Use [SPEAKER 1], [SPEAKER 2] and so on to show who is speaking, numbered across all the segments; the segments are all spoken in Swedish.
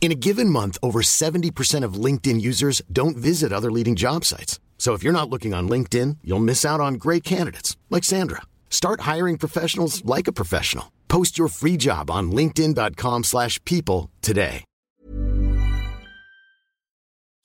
[SPEAKER 1] In a given month, over 70% of LinkedIn users don't visit other leading job sites. So if you're not looking on LinkedIn, you'll miss out on great candidates like Sandra. Start hiring professionals like a professional. Post your free job on linkedin.com/people slash people today.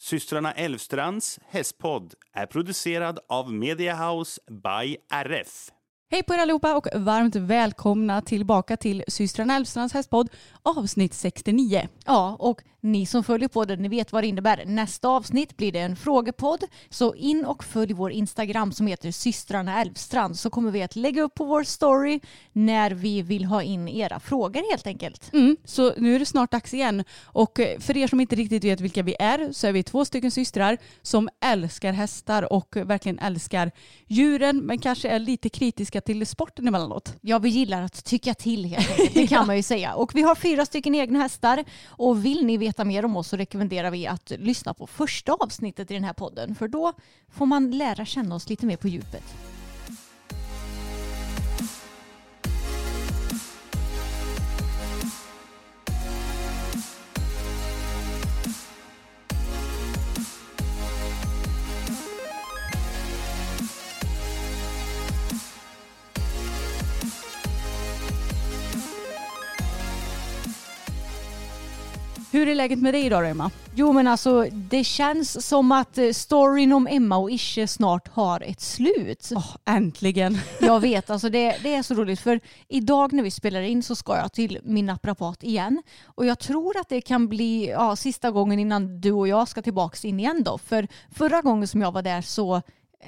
[SPEAKER 2] Systrarna Elvstrands hästpodd är producerad av Media House by RF.
[SPEAKER 3] Hej på er allihopa och varmt välkomna tillbaka till systrarna Elfstrands hästpodd avsnitt 69.
[SPEAKER 4] Ja, och ni som följer podden, ni vet vad det innebär. Nästa avsnitt blir det en frågepodd. Så in och följ vår Instagram som heter systrarna Elfstrand så kommer vi att lägga upp på vår story när vi vill ha in era frågor helt enkelt.
[SPEAKER 3] Mm, så nu är det snart dags igen och eh, för er som inte riktigt vet vilka vi är så är vi två stycken systrar som älskar hästar och verkligen älskar djuren men kanske är lite kritiska till sporten emellanåt.
[SPEAKER 4] Ja, vi gillar att tycka till helt enkelt. Det kan man ju säga. Och vi har fyra stycken egna hästar och vill ni veta mer om oss så rekommenderar vi att lyssna på första avsnittet i den här podden för då får man lära känna oss lite mer på djupet.
[SPEAKER 3] Hur är läget med dig idag då Emma?
[SPEAKER 4] Jo men alltså det känns som att eh, storyn om Emma och Ische snart har ett slut.
[SPEAKER 3] Oh, äntligen.
[SPEAKER 4] Jag vet, alltså det, det är så roligt för idag när vi spelar in så ska jag till min naprapat igen och jag tror att det kan bli ja, sista gången innan du och jag ska tillbaka in igen då. För förra gången som jag var där så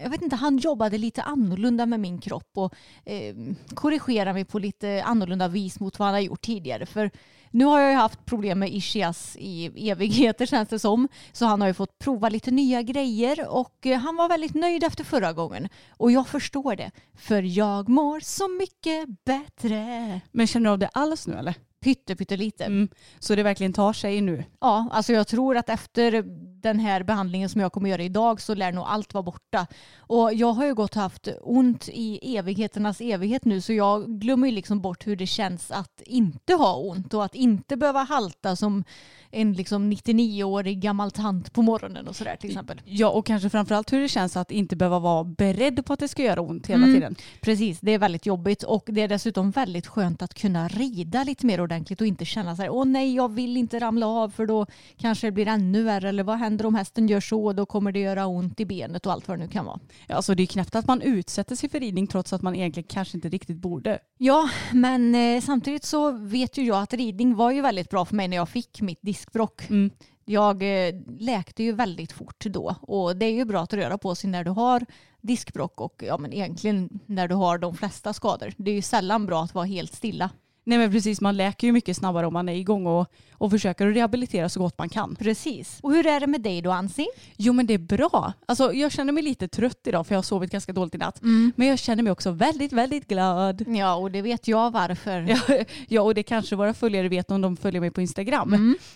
[SPEAKER 4] jag vet inte, han jobbade lite annorlunda med min kropp och eh, korrigerade mig på lite annorlunda vis mot vad han har gjort tidigare. För nu har jag ju haft problem med ischias i evigheter känns det som. Så han har ju fått prova lite nya grejer och eh, han var väldigt nöjd efter förra gången. Och jag förstår det, för jag mår så mycket bättre.
[SPEAKER 3] Men känner du av det alls nu eller?
[SPEAKER 4] Pytte, pyttelite.
[SPEAKER 3] Mm. Så det verkligen tar sig nu?
[SPEAKER 4] Ja, alltså jag tror att efter den här behandlingen som jag kommer göra idag så lär nog allt vara borta. Och jag har ju gått och haft ont i evigheternas evighet nu så jag glömmer ju liksom bort hur det känns att inte ha ont och att inte behöva halta som en liksom 99-årig gammal tant på morgonen och sådär till exempel.
[SPEAKER 3] Ja och kanske framförallt hur det känns att inte behöva vara beredd på att det ska göra ont hela
[SPEAKER 4] Mm.
[SPEAKER 3] tiden.
[SPEAKER 4] Precis, det är väldigt jobbigt och det är dessutom väldigt skönt att kunna rida lite mer ordentligt och inte känna så här, åh nej jag vill inte ramla av för då kanske det blir ännu värre eller vad händer om hästen gör så då kommer det göra ont i benet och allt vad det nu kan vara.
[SPEAKER 3] Ja, Alltså det är knappt att man utsätter sig för ridning trots att man egentligen kanske inte riktigt borde.
[SPEAKER 4] Ja, men eh, samtidigt så vet ju jag att ridning var ju väldigt bra för mig när jag fick mitt diskbrock.
[SPEAKER 3] Mm.
[SPEAKER 4] Jag eh, läkte ju väldigt fort då och det är ju bra att röra på sig när du har diskbrock och ja, men egentligen när du har de flesta skador. Det är ju sällan bra att vara helt stilla.
[SPEAKER 3] Nej men precis, man läker ju mycket snabbare om man är igång och, och försöker att rehabilitera så gott man kan.
[SPEAKER 4] Precis. Och hur är det med dig då Ansi?
[SPEAKER 3] Jo men det är bra. Alltså jag känner mig lite trött idag för jag har sovit ganska dåligt i natt. Men jag känner mig också väldigt, väldigt glad.
[SPEAKER 4] Ja, och det vet jag varför.
[SPEAKER 3] Ja, ja och det kanske våra följare vet om de följer mig på Instagram.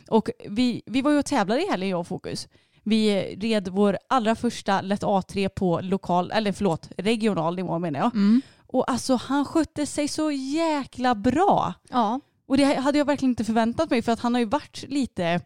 [SPEAKER 3] Och vi, vi var ju och tävlade i helgen jag och Fokus. Vi red vår allra första lätt A3 på lokal, eller förlåt, regional nivå menar jag. Och alltså han skötte sig så jäkla bra.
[SPEAKER 4] Ja.
[SPEAKER 3] Och det hade jag verkligen inte förväntat mig för att han har ju varit lite,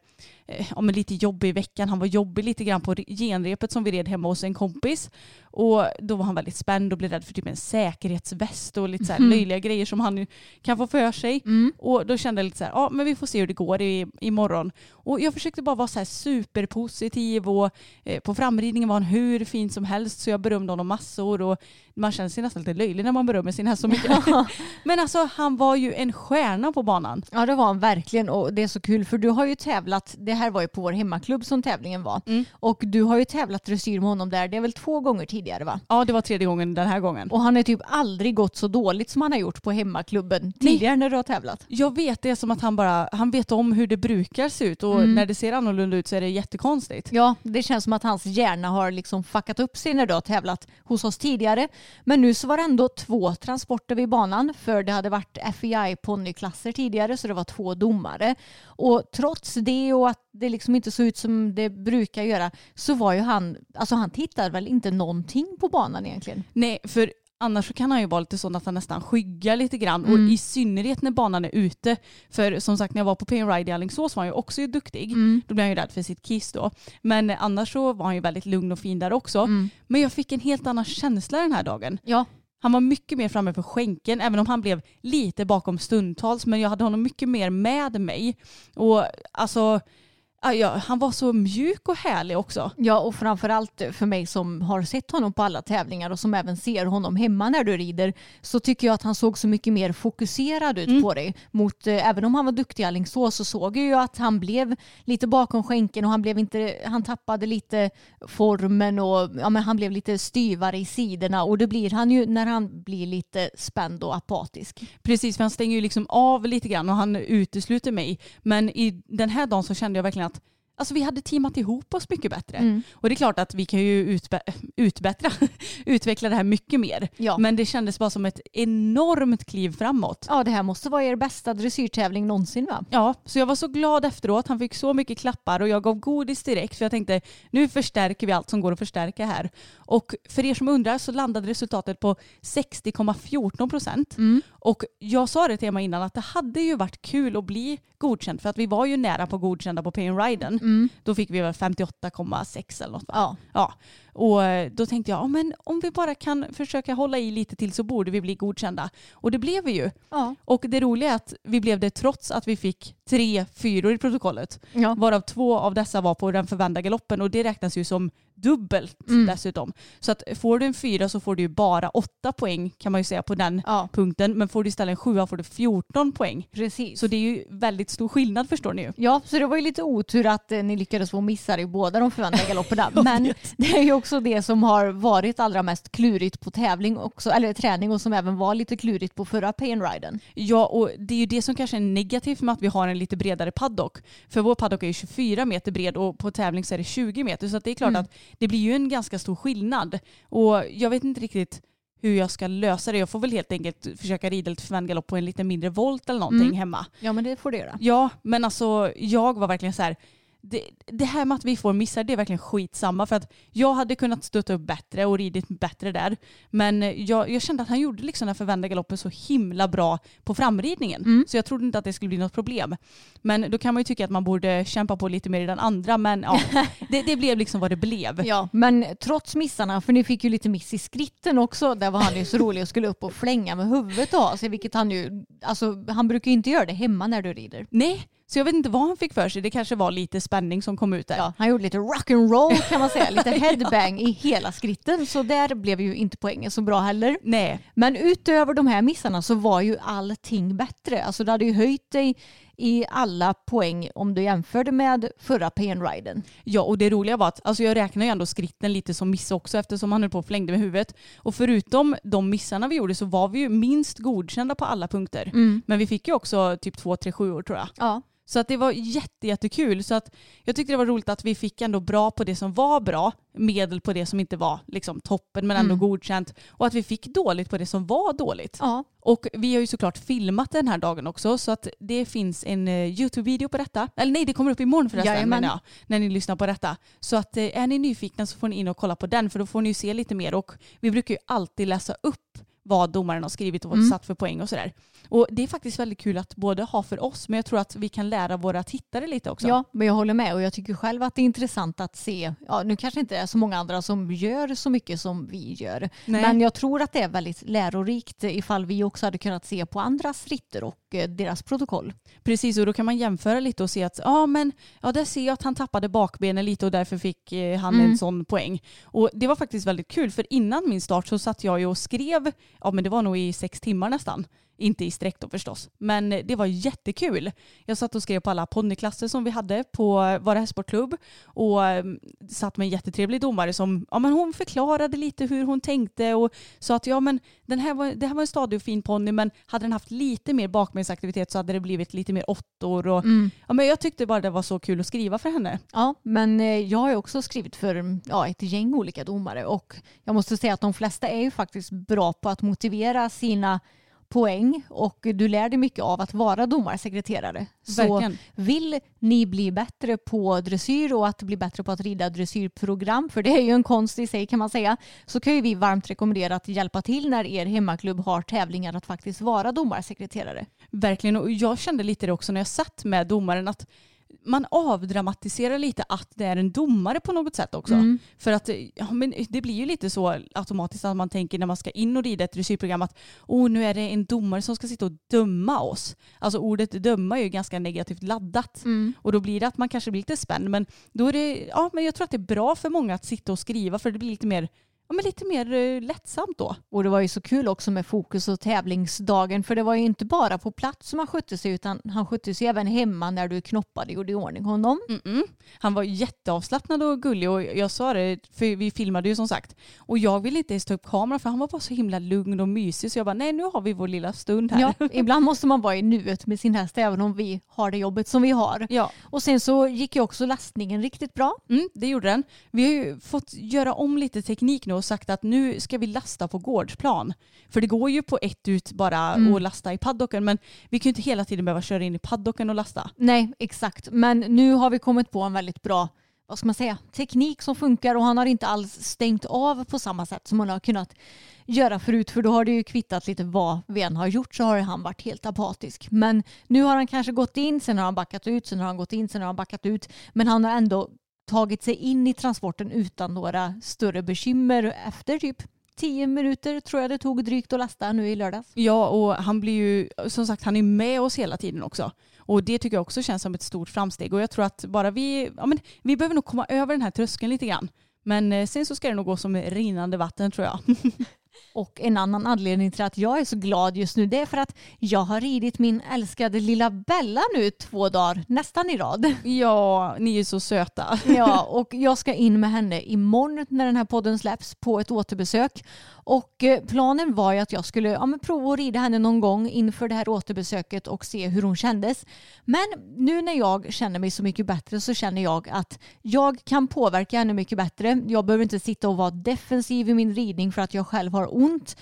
[SPEAKER 3] eh, ja, men lite jobbig i veckan. Han var jobbig lite grann på genrepet som vi red hemma hos en kompis. Och då var han väldigt spänd och blev rädd för typ en säkerhetsväst och lite så här löjliga grejer som han kan få för sig. Och då kände jag lite så här, ja men vi får se hur det går i, imorgon. Och jag försökte bara vara så här superpositiv och eh, på framridningen var han hur fin som helst så jag berömde honom massor och man känner sig nästan lite löjlig när man berömmer sin häst så mycket. men alltså han var ju en stjärna på banan.
[SPEAKER 4] Ja det var han verkligen och det är så kul för du har ju tävlat, det här var ju på vår hemmaklubb som tävlingen var.
[SPEAKER 3] Mm.
[SPEAKER 4] Och du har ju tävlat dressyr med honom där, det är väl två gånger tidigare va?
[SPEAKER 3] Ja, det var tredje gången den här gången.
[SPEAKER 4] Och han har typ aldrig gått så dåligt som han har gjort på hemmaklubben tidigare när du har tävlat.
[SPEAKER 3] Jag vet, det är som att han bara han vet om hur det brukar se ut och
[SPEAKER 4] Mm.
[SPEAKER 3] när det ser annorlunda ut så är det jättekonstigt.
[SPEAKER 4] Ja, det känns som att hans hjärna har liksom fuckat upp sig när du har tävlat hos oss tidigare. Men nu så var det ändå två transporter vid banan för det hade varit FEI ponnyklasser tidigare så det var två domare. Och trots det och att det liksom inte såg ut som det brukar göra så var ju han, alltså han tittade väl inte någonting på banan egentligen.
[SPEAKER 3] Nej, för annars så kan han ju vara lite sån att han nästan skyggar lite grann
[SPEAKER 4] Mm.
[SPEAKER 3] och i synnerhet när banan är ute. För som sagt när jag var på Pain Ride i Alingsås var han ju också ju duktig.
[SPEAKER 4] Mm.
[SPEAKER 3] Då blev han ju rädd för sitt kiss då. Men annars så var han ju väldigt lugn och fin där också.
[SPEAKER 4] Mm.
[SPEAKER 3] Men jag fick en helt annan känsla den här dagen.
[SPEAKER 4] Ja,
[SPEAKER 3] Han var mycket mer framme för skänken, även om han blev lite bakom stundtals. Men jag hade honom mycket mer med mig. Och alltså, ja, han var så mjuk och härlig också.
[SPEAKER 4] Ja, och framförallt för mig som har sett honom på alla tävlingar och som även ser honom hemma när du rider så tycker jag att han såg så mycket mer fokuserad ut på dig. Mot, eh, även om han var duktig i Alingsås så såg jag ju att han blev lite bakom skänken och han, blev inte, han tappade lite formen och ja, men han blev lite styvare i sidorna och det blir han ju när han blir lite spänd och apatisk.
[SPEAKER 3] Precis, för han stänger ju liksom av lite grann och han utesluter mig. Men i den här dagen så kände jag verkligen att Alltså vi hade teamat ihop oss mycket bättre.
[SPEAKER 4] Mm.
[SPEAKER 3] Och det är klart att vi kan ju utbe- utbättra, utveckla det här mycket mer.
[SPEAKER 4] Ja.
[SPEAKER 3] Men det kändes bara som ett enormt kliv framåt.
[SPEAKER 4] Ja, det här måste vara er bästa dressyrtävling någonsin va?
[SPEAKER 3] Ja, så jag var så glad efteråt. Han fick så mycket klappar och jag gav godis direkt för jag tänkte nu förstärker vi allt som går att förstärka här. Och för er som undrar så landade resultatet på 60,14 procent. Och jag sa det till Emma innan att det hade ju varit kul att bli godkänd för att vi var ju nära på godkända på Pain Riden. Då fick vi väl 58,6 eller något.
[SPEAKER 4] Ja.
[SPEAKER 3] Ja, och eh, då tänkte jag, ja, men om vi bara kan försöka hålla i lite till så borde vi bli godkända. Och det blev vi ju.
[SPEAKER 4] Ja.
[SPEAKER 3] Och det roliga är att vi blev det trots att vi fick tre fyror i protokollet.
[SPEAKER 4] Ja.
[SPEAKER 3] Varav två av dessa var på den förvända galoppen och det räknas ju som dubbelt
[SPEAKER 4] Mm.
[SPEAKER 3] dessutom. Så att får du en fyra så får du ju bara åtta poäng kan man ju säga på den
[SPEAKER 4] Ja.
[SPEAKER 3] punkten. Men får du istället en sjua får du 14 poäng.
[SPEAKER 4] Precis.
[SPEAKER 3] Så det är ju väldigt stor skillnad förstår ni ju.
[SPEAKER 4] Ja, så det var ju lite otur att eh, ni lyckades få missar i båda de förväntade galopperna. Men det är ju också det som har varit allra mest klurigt på tävling också, eller träning och som även var lite klurigt på förra pay and riden.
[SPEAKER 3] Ja, och det är ju det som kanske är negativt med att vi har en lite bredare paddock. För vår paddock är ju 24 meter bred och på tävling så är det 20 meter. Så det är klart
[SPEAKER 4] Mm.
[SPEAKER 3] att det blir ju en ganska stor skillnad. Och jag vet inte riktigt hur jag ska lösa det. Jag får väl helt enkelt försöka rida lite förvänd på en lite mindre volt eller någonting
[SPEAKER 4] Mm.
[SPEAKER 3] hemma.
[SPEAKER 4] Ja, men det får du göra.
[SPEAKER 3] Ja, men alltså jag var verkligen så här. Det, det här med att vi får missar det är verkligen skitsamma för att jag hade kunnat stötta upp bättre och ridit bättre där. Men jag, jag kände att han gjorde liksom den förvända galoppen så himla bra på framridningen.
[SPEAKER 4] Mm.
[SPEAKER 3] Så jag trodde inte att det skulle bli något problem. Men då kan man ju tycka att man borde kämpa på lite mer i den andra. Men ja, det, det blev liksom vad det blev.
[SPEAKER 4] Ja, men trots missarna, för ni fick ju lite miss i skritten också, där var han ju så rolig och skulle upp och flänga med huvudet och sig, vilket han ju, alltså han brukar ju inte göra det hemma när du rider.
[SPEAKER 3] Nej, så jag vet inte vad han fick för sig. Det kanske var lite spänning som kom ut där.
[SPEAKER 4] Ja, han gjorde lite rock'n'roll kan man säga, lite headbang i hela skritten, så där blev ju inte poängen så bra heller.
[SPEAKER 3] Nej,
[SPEAKER 4] Men utöver de här missarna så var ju allting bättre. Alltså du hade ju höjt dig i alla poäng om du jämförde med förra pay and riden.
[SPEAKER 3] Ja, och det roliga var att alltså jag räknar ju ändå skritten lite som miss också eftersom han höll på och flängde med huvudet. Och förutom de missarna vi gjorde så var vi ju minst godkända på alla punkter. Men vi fick ju också typ två, tre sjuor tror jag.
[SPEAKER 4] Ja.
[SPEAKER 3] Så att det var jätte, jättekul. Så att jag tyckte det var roligt att vi fick ändå bra på det som var bra, medel på det som inte var liksom toppen men ändå godkänt. Och att vi fick dåligt på det som var dåligt.
[SPEAKER 4] Ja.
[SPEAKER 3] Och vi har ju såklart filmat den här dagen också så att det finns en eh, YouTube-video på detta. Eller nej, det kommer upp imorgon förresten menar jag, när ni lyssnar på detta. Så att eh, är ni nyfikna så får ni in och kolla på den för då får ni ju se lite mer och vi brukar ju alltid läsa upp vad domaren har skrivit och vad satt för poäng och sådär. Och det är faktiskt väldigt kul att både ha för oss men jag tror att vi kan lära våra tittare lite också.
[SPEAKER 4] Ja, men jag håller med och jag tycker själv att det är intressant att se, ja, nu kanske inte är så många andra som gör så mycket som vi gör,
[SPEAKER 3] Nej.
[SPEAKER 4] men jag tror att det är väldigt lärorikt ifall vi också hade kunnat se på andras ritter och eh, deras protokoll.
[SPEAKER 3] Precis, och då kan man jämföra lite och se att ja, men ja, där ser jag att han tappade bakbenen lite och därför fick eh, han
[SPEAKER 4] Mm.
[SPEAKER 3] en sån poäng. Och det var faktiskt väldigt kul för innan min start så satt jag ju och skrev, ja men det var nog i sex timmar nästan, inte i streck då förstås. Men det var jättekul. Jag satt och skrev på alla ponnyklasser som vi hade på Vara hästsportklubb och eh, satt med en jättetrevlig domare som ja, men hon förklarade lite hur hon tänkte och sa att ja, men den här var, det här var en stadig och fin ponny men hade den haft lite mer bakbensaktivitet så hade det blivit lite mer åttor. Och,
[SPEAKER 4] Mm.
[SPEAKER 3] ja, men jag tyckte bara det var så kul att skriva för henne.
[SPEAKER 4] Ja, men eh, jag har också skrivit för ja, ett gäng olika domare och jag måste säga att de flesta är ju faktiskt bra på att motivera sina poäng och du lär dig mycket av att vara domarsekreterare. Så
[SPEAKER 3] Verkligen.
[SPEAKER 4] vill ni bli bättre på dressyr och att bli bättre på att rida dressyrprogram, för det är ju en konst i sig kan man säga, så kan ju vi varmt rekommendera att hjälpa till när er hemmaklubb har tävlingar att faktiskt vara domarsekreterare.
[SPEAKER 3] Verkligen, och jag kände lite det också när jag satt med domaren att man avdramatiserar lite att det är en domare på något sätt också.
[SPEAKER 4] Mm.
[SPEAKER 3] För att ja, men det blir ju lite så automatiskt att man tänker när man ska in och rida ett dressyrprogram att oh, nu är det en domare som ska sitta och döma oss. Alltså ordet döma är ju ganska negativt laddat. Och då blir det att man kanske blir lite spänd. Men då är det, ja men jag tror att det är bra för många att sitta och skriva för det blir lite mer, ja, men lite mer eh, lättsamt då.
[SPEAKER 4] Och det var ju så kul också med fokus och tävlingsdagen för det var ju inte bara på plats som han skötte sig utan han skötte sig även hemma när du knoppade och gjorde i ordning honom.
[SPEAKER 3] Mm-mm. Han var jätteavslappnad och gullig och jag sa det, för vi filmade ju som sagt. Och jag ville inte ens ta upp kameran för han var bara så himla lugn och mysig så jag bara nej nu har vi vår lilla stund här.
[SPEAKER 4] Ja, ibland måste man vara i nuet med sin häst även om vi har det jobbet som vi har.
[SPEAKER 3] Ja.
[SPEAKER 4] Och sen så gick ju också lastningen riktigt bra.
[SPEAKER 3] Mm, det gjorde den. Vi har ju fått göra om lite teknik nu och sagt att nu ska vi lasta på gårdsplan. För det går ju på ett ut bara att lasta i paddocken men vi kan ju inte hela tiden behöva köra in i paddocken och lasta.
[SPEAKER 4] Nej, exakt. Men nu har vi kommit på en väldigt bra vad ska man säga, teknik som funkar och han har inte alls stängt av på samma sätt som man har kunnat göra förut för då har det ju kvittat lite vad vi än har gjort så har han varit helt apatisk. Men nu har han kanske gått in, sen har han backat ut, sen har han gått in, sen har han backat ut. Men han har ändå tagit sig in i transporten utan några större bekymmer efter typ tio minuter tror jag det tog drygt att lasta nu i lördags.
[SPEAKER 3] Ja, och han blir ju, som sagt, han är med oss hela tiden också. Och det tycker jag också känns som ett stort framsteg. Och jag tror att bara vi, ja men vi behöver nog komma över den här tröskeln lite grann. Men eh, sen så ska det nog gå som rinnande vatten tror jag.
[SPEAKER 4] Och en annan anledning till att jag är så glad just nu det är för att jag har ridit min älskade lilla Bella nu två dagar nästan i rad.
[SPEAKER 3] ja, ni är så söta.
[SPEAKER 4] Ja, och jag ska in med henne imorgon när den här podden släpps på ett återbesök. Och eh, planen var ju att jag skulle ja, men prova att rida henne någon gång inför det här återbesöket och se hur hon kändes. Men nu när jag känner mig så mycket bättre så känner jag att jag kan påverka henne mycket bättre. Jag behöver inte sitta och vara defensiv i min ridning för att jag själv har ont.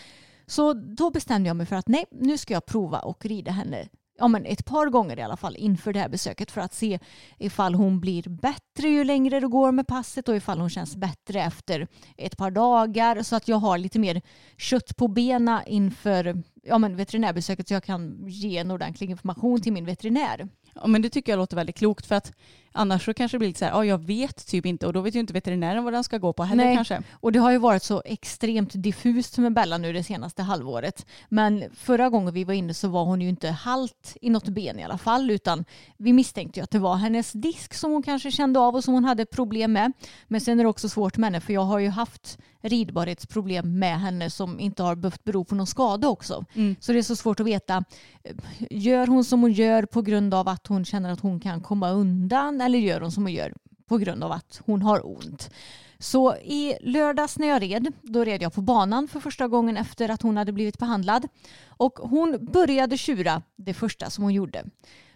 [SPEAKER 4] Så då bestämde jag mig för att nej, nu ska jag prova och rida henne ja, men ett par gånger i alla fall inför det här besöket för att se ifall hon blir bättre ju längre det går med passet och ifall hon känns bättre efter ett par dagar så att jag har lite mer kött på benen inför ja, men veterinärbesöket så jag kan ge en ordentlig information till min veterinär.
[SPEAKER 3] Ja, men det tycker jag låter väldigt klokt för att annars så kanske det blir lite så här, ja jag vet typ inte och då vet ju inte veterinären vad den ska gå på heller
[SPEAKER 4] Nej.
[SPEAKER 3] kanske.
[SPEAKER 4] Och det har ju varit så extremt diffust med Bella nu det senaste halvåret. Men förra gången vi var inne så var hon ju inte halt i något ben i alla fall utan vi misstänkte ju att det var hennes disk som hon kanske kände av och som hon hade problem med. Men sen är det också svårt med henne för jag har ju haft ridbarhetsproblem med henne som inte har behövt bero på någon skada också. Så det är så svårt att veta. Gör hon som hon gör på grund av att hon känner att hon kan komma undan eller gör hon som hon gör på grund av att hon har ont? Så i lördags när jag red, då red jag på banan för första gången efter att hon hade blivit behandlad. Och hon började tjura det första som hon gjorde.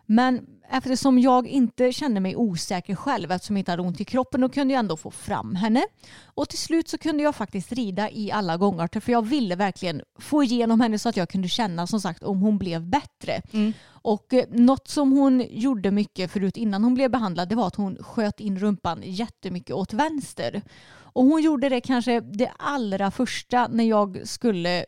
[SPEAKER 4] Men eftersom jag inte kände mig osäker själv eftersom jag inte hade ont i kroppen då kunde jag ändå få fram henne. Och till slut så kunde jag faktiskt rida i alla gångarter för jag ville verkligen få igenom henne så att jag kunde känna som sagt om hon blev bättre. Och eh, något som hon gjorde mycket förut innan hon blev behandlad det var att hon sköt in rumpan jättemycket åt vänster. Och hon gjorde det kanske det allra första när jag skulle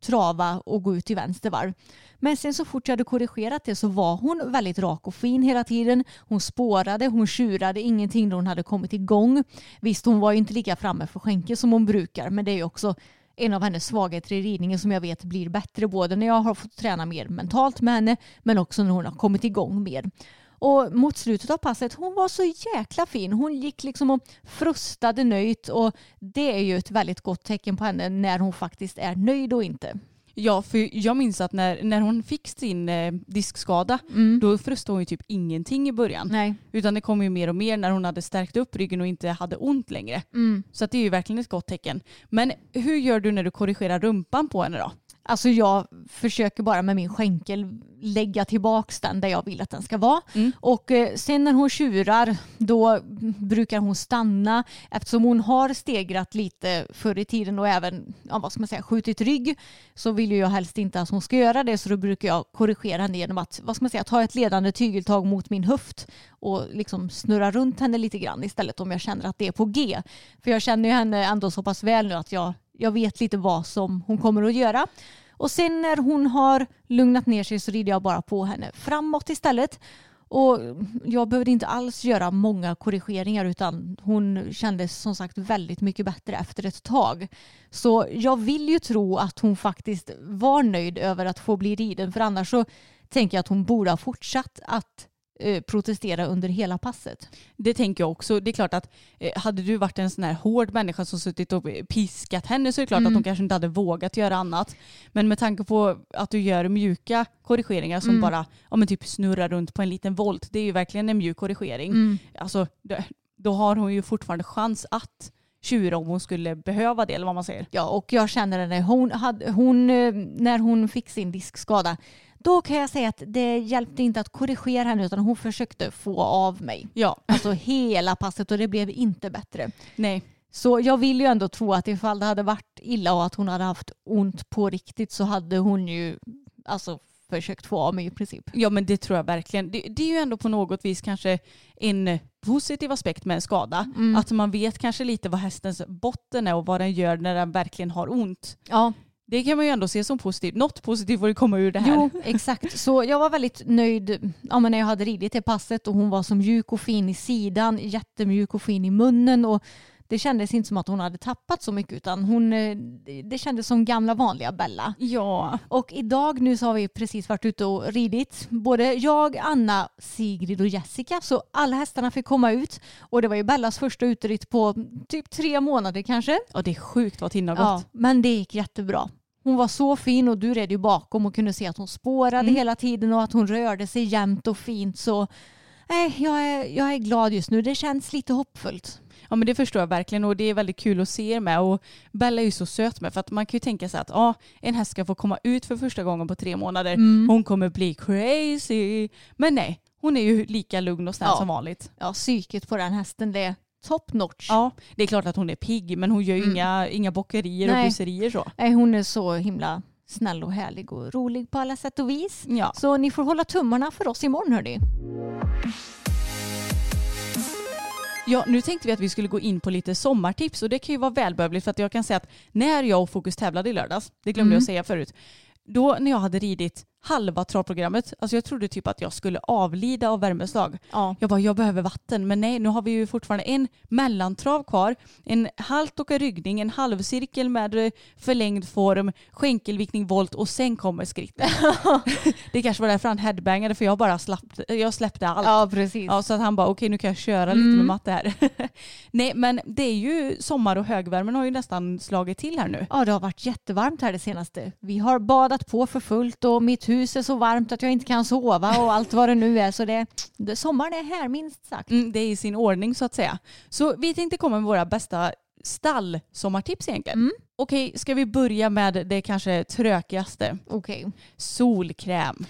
[SPEAKER 4] trava och gå ut i vänster varv. Men sen så fort jag hade korrigerat det så var hon väldigt rak och fin hela tiden. Hon spårade, hon tjurade ingenting när hon hade kommit igång. Visst, hon var ju inte lika framme för skänke som hon brukar, men det är ju också en av hennes svagheter i ridningen som jag vet blir bättre både när jag har fått träna mer mentalt med henne men också när hon har kommit igång mer. Och mot slutet av passet, hon var så jäkla fin. Hon gick liksom och frustade nöjt och det är ju ett väldigt gott tecken på henne när hon faktiskt är nöjd och inte.
[SPEAKER 3] Ja, för jag minns att när, när hon fick sin eh, diskskada,
[SPEAKER 4] Mm.
[SPEAKER 3] då förstod hon ju typ ingenting i början.
[SPEAKER 4] Nej.
[SPEAKER 3] Utan det kom ju mer och mer när hon hade stärkt upp ryggen och inte hade ont längre.
[SPEAKER 4] Mm.
[SPEAKER 3] Så det är ju verkligen ett gott tecken. Men hur gör du när du korrigerar rumpan på henne då?
[SPEAKER 4] Alltså jag försöker bara med min skänkel lägga tillbaks den där jag vill att den ska vara.
[SPEAKER 3] Mm.
[SPEAKER 4] Och eh, sen när hon tjurar då brukar hon stanna eftersom hon har stegrat lite förr i tiden och även ja, vad ska man säga, skjutit rygg så vill jag helst inte att hon ska göra det så då brukar jag korrigera henne genom att vad ska man säga, ta ett ledande tygeltag mot min höft och liksom snurra runt henne lite grann istället om jag känner att det är på G. För jag känner ju henne ändå så pass väl nu att jag, jag vet lite vad som hon kommer att göra. Och sen när hon har lugnat ner sig så rider jag bara på henne framåt istället. Och jag behövde inte alls göra många korrigeringar utan hon kändes som sagt väldigt mycket bättre efter ett tag. Så jag vill ju tro att hon faktiskt var nöjd över att få bli riden för annars så tänker jag att hon borde ha fortsatt att protestera under hela passet.
[SPEAKER 3] Det tänker jag också. Det är klart att eh, hade du varit en sån här hård människa som suttit och piskat henne så är det klart
[SPEAKER 4] Mm.
[SPEAKER 3] att hon kanske inte hade vågat göra annat. Men med tanke på att du gör mjuka korrigeringar som
[SPEAKER 4] Mm.
[SPEAKER 3] bara ja, men typ snurrar runt på en liten volt. Det är ju verkligen en mjuk korrigering.
[SPEAKER 4] Mm.
[SPEAKER 3] Alltså, då, har hon ju fortfarande chans att tjura om hon skulle behöva det eller vad man säger.
[SPEAKER 4] Ja, och jag känner henne. Hon hade, hon, eh, när hon fick sin diskskada, då kan jag säga att det hjälpte inte att korrigera henne utan hon försökte få av mig.
[SPEAKER 3] Ja,
[SPEAKER 4] Alltså hela passet och det blev inte bättre.
[SPEAKER 3] nej.
[SPEAKER 4] Så jag vill ju ändå tro att ifall det hade varit illa och att hon hade haft ont på riktigt så hade hon ju alltså försökt få av mig i princip.
[SPEAKER 3] Ja men det tror jag verkligen. Det, det är ju ändå på något vis kanske en positiv aspekt med en skada.
[SPEAKER 4] Mm.
[SPEAKER 3] Att man vet kanske lite vad hästens botten är och vad den gör när den verkligen har ont.
[SPEAKER 4] Ja,
[SPEAKER 3] det kan man ju ändå se som positivt. Något positivt får det komma ur det här.
[SPEAKER 4] jo exakt. Så jag var väldigt nöjd ja, men när jag hade ridit det passet och hon var så mjuk och fin i sidan, jättemjuk och fin i munnen och det kändes inte som att hon hade tappat så mycket utan hon, eh, det kändes som gamla vanliga Bella.
[SPEAKER 3] Ja.
[SPEAKER 4] Och idag nu så har vi precis varit ute och ridit. Både jag, Anna, Sigrid och Jessica. Så alla hästarna fick komma ut. Och det var ju Bellas första uteritt på typ tre månader kanske.
[SPEAKER 3] Och det är sjukt vad tiden har
[SPEAKER 4] Ja,
[SPEAKER 3] gått.
[SPEAKER 4] men det gick jättebra. Hon var så fin och du red ju bakom och kunde se att hon spårade
[SPEAKER 3] Mm.
[SPEAKER 4] hela tiden och att hon rörde sig jämnt och fint. Så nej, jag, är, jag är glad just nu. Det känns lite hoppfullt.
[SPEAKER 3] Ja men det förstår jag verkligen och det är väldigt kul att se er med och Bella är ju så söt med för att man kan ju tänka sig att ja, en häst ska få komma ut för första gången på tre månader.
[SPEAKER 4] Mm.
[SPEAKER 3] Hon kommer bli crazy. Men nej, hon är ju lika lugn och snäll
[SPEAKER 4] Ja.
[SPEAKER 3] som vanligt.
[SPEAKER 4] Ja, psyket på den hästen det är top notch.
[SPEAKER 3] Ja, det är klart att hon är pigg men hon gör ju
[SPEAKER 4] Mm.
[SPEAKER 3] inga, inga bockerier och
[SPEAKER 4] Nej.
[SPEAKER 3] buserier så.
[SPEAKER 4] Nej, hon är så himla snäll och härlig och rolig på alla sätt och vis.
[SPEAKER 3] Ja.
[SPEAKER 4] Så ni får hålla tummarna för oss imorgon hörni.
[SPEAKER 3] Ja, nu tänkte vi att vi skulle gå in på lite sommartips och det kan ju vara välbehövligt för att jag kan säga att när jag och Fokus tävlade i lördags, det glömde
[SPEAKER 4] Mm.
[SPEAKER 3] jag säga förut, då när jag hade ridit halva travprogrammet, alltså jag trodde typ att jag skulle avlida av värmeslag.
[SPEAKER 4] Ja.
[SPEAKER 3] Jag bara, jag behöver vatten. Men nej, nu har vi ju fortfarande en mellantrav kvar. En halt och en ryggning, en halvcirkel med eh, förlängd form, skänkelviktning, volt och sen kommer skritten. det kanske var därför han headbangade för jag bara slappte, jag släppte allt.
[SPEAKER 4] ja, precis.
[SPEAKER 3] Ja, så att han bara okej nu kan jag köra lite
[SPEAKER 4] Mm.
[SPEAKER 3] med matte här. Nej men det är ju sommar och högvärmen har ju nästan slagit till här nu.
[SPEAKER 4] Ja, det har varit jättevarmt här det senaste. Vi har badat på för fullt och mitt hus är så varmt att jag inte kan sova och allt vad det nu är. Så det, det sommaren är här minst sagt.
[SPEAKER 3] Mm, det är i sin ordning så att säga. Så vi tänkte komma med våra bästa stall-sommartips egentligen.
[SPEAKER 4] Mm.
[SPEAKER 3] Okej, ska vi börja med det kanske trökigaste?
[SPEAKER 4] Okej.
[SPEAKER 3] Solkräm.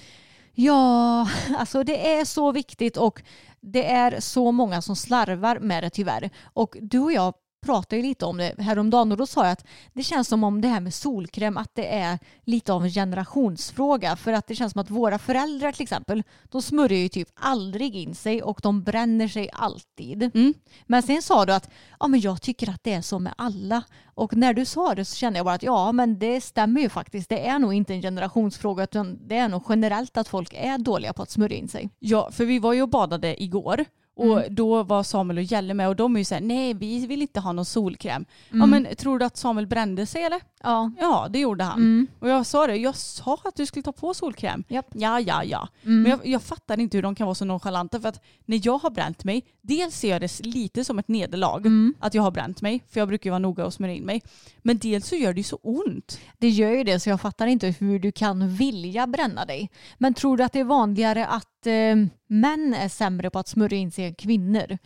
[SPEAKER 4] Ja, alltså det är så viktigt och det är så många som slarvar med det tyvärr. Och du och jag pratade ju lite om det häromdagen och då sa jag att det känns som om det här med solkräm att det är lite av en generationsfråga för att det känns som att våra föräldrar till exempel de smörjer ju typ aldrig in sig och de bränner sig alltid.
[SPEAKER 3] Mm.
[SPEAKER 4] Men sen sa du att ja, men jag tycker att det är så med alla och när du sa det så kände jag bara att ja men det stämmer ju faktiskt. Det är nog inte en generationsfråga utan det är nog generellt att folk är dåliga på att smörja in sig.
[SPEAKER 3] Ja, för vi var ju och badade igår Och
[SPEAKER 4] Mm.
[SPEAKER 3] då var Samuel och Jelle med och de är ju såhär, nej vi vill inte ha någon solkräm. Ja
[SPEAKER 4] Mm.
[SPEAKER 3] men tror du att Samuel brände sig eller?
[SPEAKER 4] Ja.
[SPEAKER 3] Ja det gjorde han.
[SPEAKER 4] Mm.
[SPEAKER 3] Och jag sa det, jag sa att du skulle ta på solkräm.
[SPEAKER 4] Japp.
[SPEAKER 3] Ja, ja, ja.
[SPEAKER 4] Mm.
[SPEAKER 3] Men jag, jag fattar inte hur de kan vara så nonchalanta för att när jag har bränt mig, dels ser jag det lite som ett nederlag
[SPEAKER 4] Mm.
[SPEAKER 3] att jag har bränt mig, för jag brukar ju vara noga och smörja in mig. Men dels så gör det ju så ont.
[SPEAKER 4] Det gör ju det så jag fattar inte hur du kan vilja bränna dig. Men tror du att det är vanligare att eh, män är sämre på att smörja in sig än kvinnor?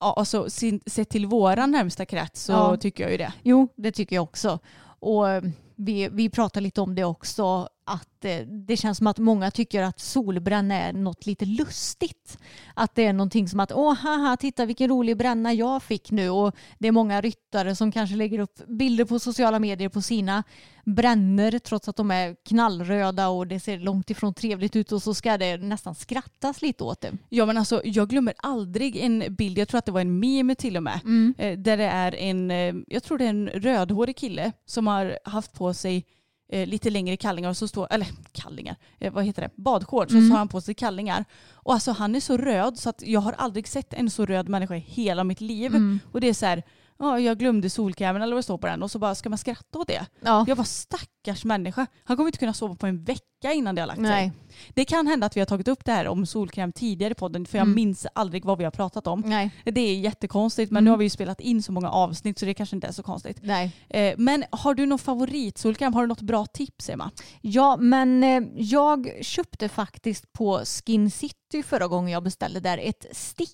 [SPEAKER 3] Ja, alltså sett till våran närmsta krets så
[SPEAKER 4] Ja.
[SPEAKER 3] tycker jag ju det.
[SPEAKER 4] Jo, det tycker jag också. Och eh, vi, vi pratar lite om det också, att eh, det känns som att många tycker att solbränna är något lite lustigt. Att det är någonting som att åh haha, titta vilken rolig bränna jag fick nu. Och det är många ryttare som kanske lägger upp bilder på sociala medier på sina bränner trots att de är knallröda och det ser långt ifrån trevligt ut och så ska det nästan skrattas lite åt det.
[SPEAKER 3] Ja men alltså jag glömmer aldrig en bild, jag tror att det var en meme till och med,
[SPEAKER 4] Mm.
[SPEAKER 3] eh, där det är en, eh, jag tror det är en rödhårig kille som har haft på sig eh, lite längre kallingar och så står, eller kallingar, eh, vad heter det, badshorts
[SPEAKER 4] Mm.
[SPEAKER 3] och så har han på sig kallingar. Och alltså han är så röd så att jag har aldrig sett en så röd människa i hela mitt liv.
[SPEAKER 4] Mm.
[SPEAKER 3] Och det är så här, ja jag glömde solkrämen eller vad det står på den och så bara ska man skratta åt det.
[SPEAKER 4] Ja.
[SPEAKER 3] Jag var stackars människa. Han kommer inte kunna sova på en vecka innan det har lagt sig.
[SPEAKER 4] Nej.
[SPEAKER 3] Det kan hända att vi har tagit upp det här om solkräm tidigare i podden för jag
[SPEAKER 4] Mm.
[SPEAKER 3] minns aldrig vad vi har pratat om.
[SPEAKER 4] Nej.
[SPEAKER 3] Det är jättekonstigt men
[SPEAKER 4] Mm.
[SPEAKER 3] nu har vi ju spelat in så många avsnitt så det kanske inte är så konstigt.
[SPEAKER 4] Nej.
[SPEAKER 3] Eh, men har du någon favoritsolkräm? Har du något bra tips Emma?
[SPEAKER 4] Ja, men eh, jag köpte faktiskt på Skin City förra gången jag beställde där ett stick.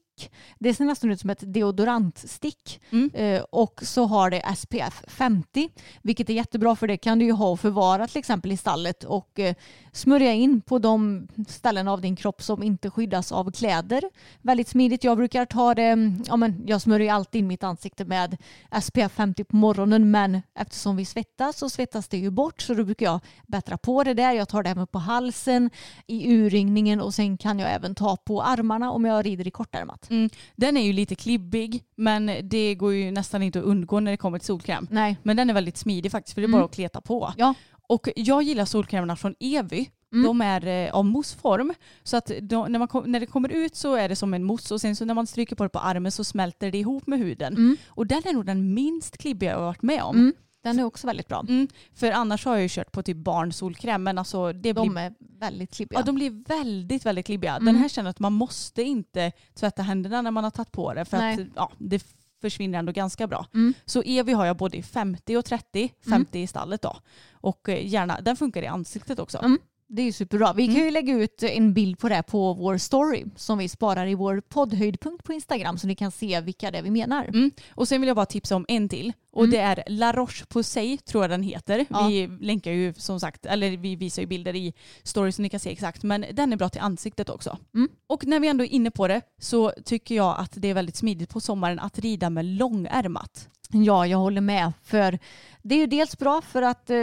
[SPEAKER 4] Det ser nästan ut som ett deodorantstick.
[SPEAKER 3] Mm.
[SPEAKER 4] Eh, och så har det SPF 50, vilket är jättebra för det kan du ju ha och förvara till exempel i stallet och eh, smörja in på de ställen av din kropp som inte skyddas av kläder. Väldigt smidigt. Jag brukar ta det, ja men jag smörjer alltid in mitt ansikte med SPF 50 på morgonen men eftersom vi svettas så svettas det ju bort så då brukar jag bättra på det där. Jag tar det även på halsen, i urringningen och sen kan jag även ta på armarna om jag rider i kortärmat.
[SPEAKER 3] Mm. Den är ju lite klibbig men det går ju nästan inte att undgå när det kommer till solkräm.
[SPEAKER 4] Nej.
[SPEAKER 3] Men den är väldigt smidig faktiskt för det är
[SPEAKER 4] Mm.
[SPEAKER 3] bara att kleta på.
[SPEAKER 4] Ja.
[SPEAKER 3] Och jag gillar solkrämerna från Evy.
[SPEAKER 4] Mm.
[SPEAKER 3] De är eh, av mousseform. Så att de, när, man kom, när det kommer ut så är det som en mousse och sen så när man stryker på det på armen så smälter det ihop med huden.
[SPEAKER 4] Mm.
[SPEAKER 3] Och den är nog den minst klibbiga jag har varit med om.
[SPEAKER 4] Mm. Den är också väldigt bra.
[SPEAKER 3] Mm, för annars har jag ju kört på typ barnsolkräm men alltså det
[SPEAKER 4] De
[SPEAKER 3] blir,
[SPEAKER 4] är väldigt klibbiga.
[SPEAKER 3] ja, de blir väldigt väldigt klibbiga. Den
[SPEAKER 4] Mm.
[SPEAKER 3] här känner att man måste inte tvätta händerna när man har tagit på det för
[SPEAKER 4] Nej.
[SPEAKER 3] att ja, det försvinner ändå ganska bra.
[SPEAKER 4] Mm.
[SPEAKER 3] Så Evi har jag både i 50 och 30, 50 i stallet då. Och eh, gärna, den funkar i ansiktet också.
[SPEAKER 4] Mm. Det är ju superbra. Vi kan
[SPEAKER 3] Mm.
[SPEAKER 4] ju lägga ut en bild på det på vår story som vi sparar i vår poddhöjdpunkt på Instagram så ni kan se vilka det är vi menar.
[SPEAKER 3] Mm. Och sen vill jag bara tipsa om en till. Och
[SPEAKER 4] Mm.
[SPEAKER 3] det är La Roche-Posay tror jag den heter.
[SPEAKER 4] Ja.
[SPEAKER 3] Vi länkar ju som sagt, eller vi visar ju bilder i stories så ni kan se exakt. Men den är bra till ansiktet också.
[SPEAKER 4] Mm.
[SPEAKER 3] Och när vi ändå är inne på det så tycker jag att det är väldigt smidigt på sommaren att rida med långärmat.
[SPEAKER 4] Ja, jag håller med. För det är ju dels bra för att, eh,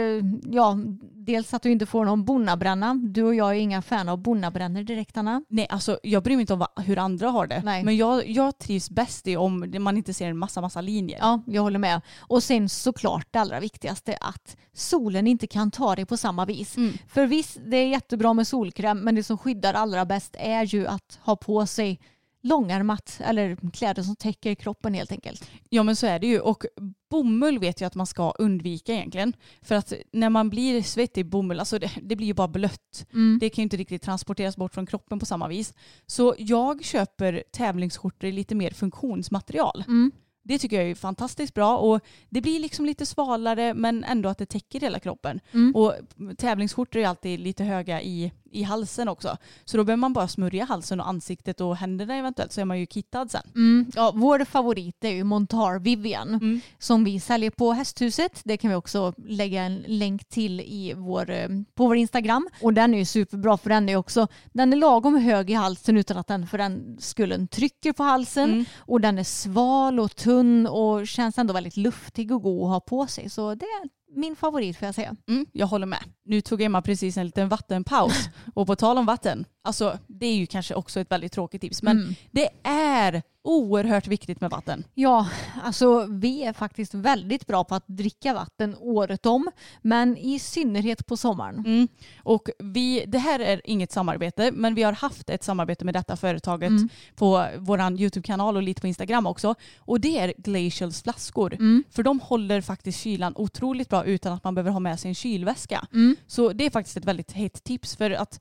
[SPEAKER 4] ja, dels att du inte får någon bonnabränna. Du och jag är inga fan av bonnabrännor direkt Anna.
[SPEAKER 3] Nej, alltså jag bryr mig inte om hur andra har det.
[SPEAKER 4] Nej.
[SPEAKER 3] Men jag, jag trivs bäst i om man inte ser en massa, massa linjer.
[SPEAKER 4] Ja, jag håller med. Och sen såklart det allra viktigaste att solen inte kan ta dig på samma vis.
[SPEAKER 3] Mm.
[SPEAKER 4] För visst, det är jättebra med solkräm men det som skyddar allra bäst är ju att ha på sig långärmat eller kläder som täcker kroppen helt enkelt.
[SPEAKER 3] Ja men så är det ju. Och bomull vet jag att man ska undvika egentligen. För att när man blir svettig i bomull, alltså det, det blir ju bara blött.
[SPEAKER 4] Mm.
[SPEAKER 3] Det kan ju inte riktigt transporteras bort från kroppen på samma vis. Så jag köper tävlingsskjortor i lite mer funktionsmaterial.
[SPEAKER 4] Mm.
[SPEAKER 3] Det tycker jag är fantastiskt bra och det blir liksom lite svalare men ändå att det täcker hela kroppen.
[SPEAKER 4] Mm.
[SPEAKER 3] Och tävlingsskjortor är alltid lite höga i, i halsen också. Så då behöver man bara smörja halsen och ansiktet och händerna eventuellt så är man ju kittad sen.
[SPEAKER 4] Mm. Ja, vår favorit är ju Montar Vivian
[SPEAKER 3] Mm.
[SPEAKER 4] som vi säljer på Hästhuset. Det kan vi också lägga en länk till i vår, eh, på vår Instagram. Och den är ju superbra för den är också den är lagom hög i halsen utan att den för den skullen trycker på halsen.
[SPEAKER 3] Mm.
[SPEAKER 4] Och den är sval och tunn och känns ändå väldigt luftig och god att ha på sig. Så det min favorit får jag säga.
[SPEAKER 3] Mm, jag håller med. Nu tog Emma precis en liten vattenpaus. och på tal om vatten, alltså det är ju kanske också ett väldigt tråkigt tips, men
[SPEAKER 4] Mm.
[SPEAKER 3] det är oerhört viktigt med vatten.
[SPEAKER 4] Ja, alltså vi är faktiskt väldigt bra på att dricka vatten året om, men i synnerhet på sommaren.
[SPEAKER 3] Mm. Och vi, det här är inget samarbete, men vi har haft ett samarbete med detta företaget
[SPEAKER 4] Mm.
[SPEAKER 3] på vår YouTube-kanal och lite på Instagram också. Och det är Glacials flaskor.
[SPEAKER 4] Mm.
[SPEAKER 3] För de håller faktiskt kylan otroligt bra utan att man behöver ha med sig en kylväska.
[SPEAKER 4] Mm.
[SPEAKER 3] Så det är faktiskt ett väldigt hett tips för att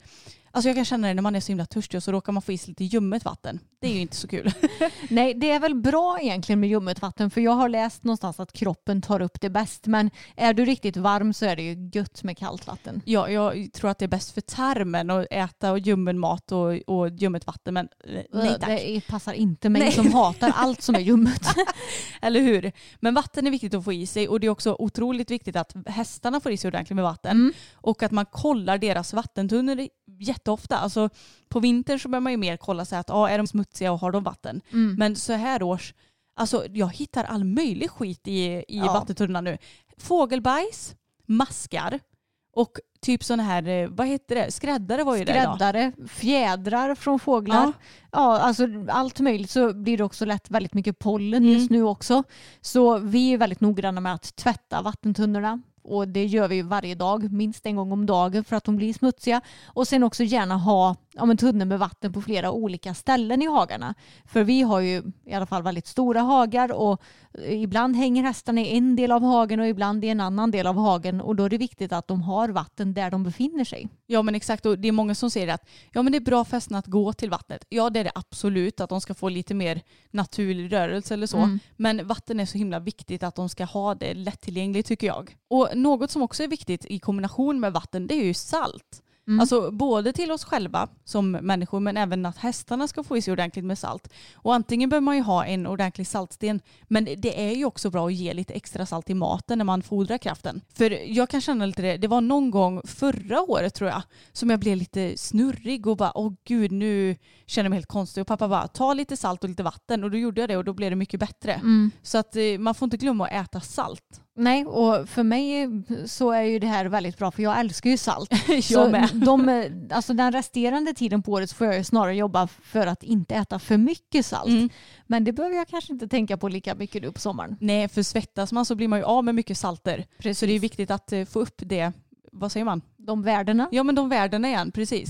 [SPEAKER 3] Alltså jag kan känna det när man är så himla törstig och så råkar man få i sig lite ljummet vatten. Det är ju inte så kul.
[SPEAKER 4] Nej, det är väl bra egentligen med ljummet vatten för jag har läst någonstans att kroppen tar upp det bäst. Men är du riktigt varm så är det ju gött med kallt vatten.
[SPEAKER 3] Ja, jag tror att det är bäst för tarmen att äta och ljummen mat och, och ljummet vatten. Men eh, nej tack.
[SPEAKER 4] Det passar inte mig
[SPEAKER 3] Nej.
[SPEAKER 4] som hatar allt som är ljummet.
[SPEAKER 3] Eller hur? Men vatten är viktigt att få i sig och det är också otroligt viktigt att hästarna får i sig ordentligt med vatten.
[SPEAKER 4] Mm.
[SPEAKER 3] Och att man kollar deras vattentunnor jätteofta. Alltså på vintern så behöver man ju mer kolla så att ah, är de smutsiga och har de vatten.
[SPEAKER 4] Mm.
[SPEAKER 3] Men så här års, alltså jag hittar all möjlig skit i, i
[SPEAKER 4] Ja.
[SPEAKER 3] vattentunnorna nu. Fågelbajs, maskar och typ sådana här, eh, vad heter det, skräddare var ju det idag.
[SPEAKER 4] Skräddare, fjädrar från fåglar.
[SPEAKER 3] Ja.
[SPEAKER 4] Ja. alltså allt möjligt så blir det också lätt väldigt mycket pollen
[SPEAKER 3] Mm.
[SPEAKER 4] just nu också. Så vi är väldigt noggranna med att tvätta vattentunnorna. Och det gör vi varje dag, minst en gång om dagen för att de blir smutsiga. Och sen också gärna ha ja, men tunnor med vatten på flera olika ställen i hagarna. För vi har ju i alla fall väldigt stora hagar och ibland hänger hästarna i en del av hagen och ibland i en annan del av hagen. Och då är det viktigt att de har vatten där de befinner sig.
[SPEAKER 3] Ja men exakt och det är många som säger att ja men det är bra för hästarna att gå till vattnet. Ja det är det absolut att de ska få lite mer naturlig rörelse eller så.
[SPEAKER 4] Mm.
[SPEAKER 3] Men vatten är så himla viktigt att de ska ha det lättillgängligt tycker jag. Och något som också är viktigt i kombination med vatten det är ju salt.
[SPEAKER 4] Mm.
[SPEAKER 3] Alltså både till oss själva som människor men även att hästarna ska få i sig ordentligt med salt. Och antingen behöver man ju ha en ordentlig saltsten men det är ju också bra att ge lite extra salt i maten när man fodrar kraften. För jag kan känna lite det, det var någon gång förra året tror jag som jag blev lite snurrig och bara åh gud nu känner jag mig helt konstig och pappa bara ta lite salt och lite vatten och då gjorde jag det och då blev det mycket bättre.
[SPEAKER 4] Mm.
[SPEAKER 3] Så att eh, man får inte glömma att äta salt.
[SPEAKER 4] Nej, och för mig så är ju det här väldigt bra för jag älskar ju salt.
[SPEAKER 3] Jag
[SPEAKER 4] så
[SPEAKER 3] med.
[SPEAKER 4] De, alltså den resterande tiden på året så får jag ju snarare jobba för att inte äta för mycket salt.
[SPEAKER 3] Mm.
[SPEAKER 4] Men det behöver jag kanske inte tänka på lika mycket nu på sommaren.
[SPEAKER 3] Nej, för svettas man så blir man ju av med mycket salter.
[SPEAKER 4] Precis.
[SPEAKER 3] Så det är viktigt att eh, få upp det, vad säger man?
[SPEAKER 4] De värdena.
[SPEAKER 3] Ja men de värdena igen, precis.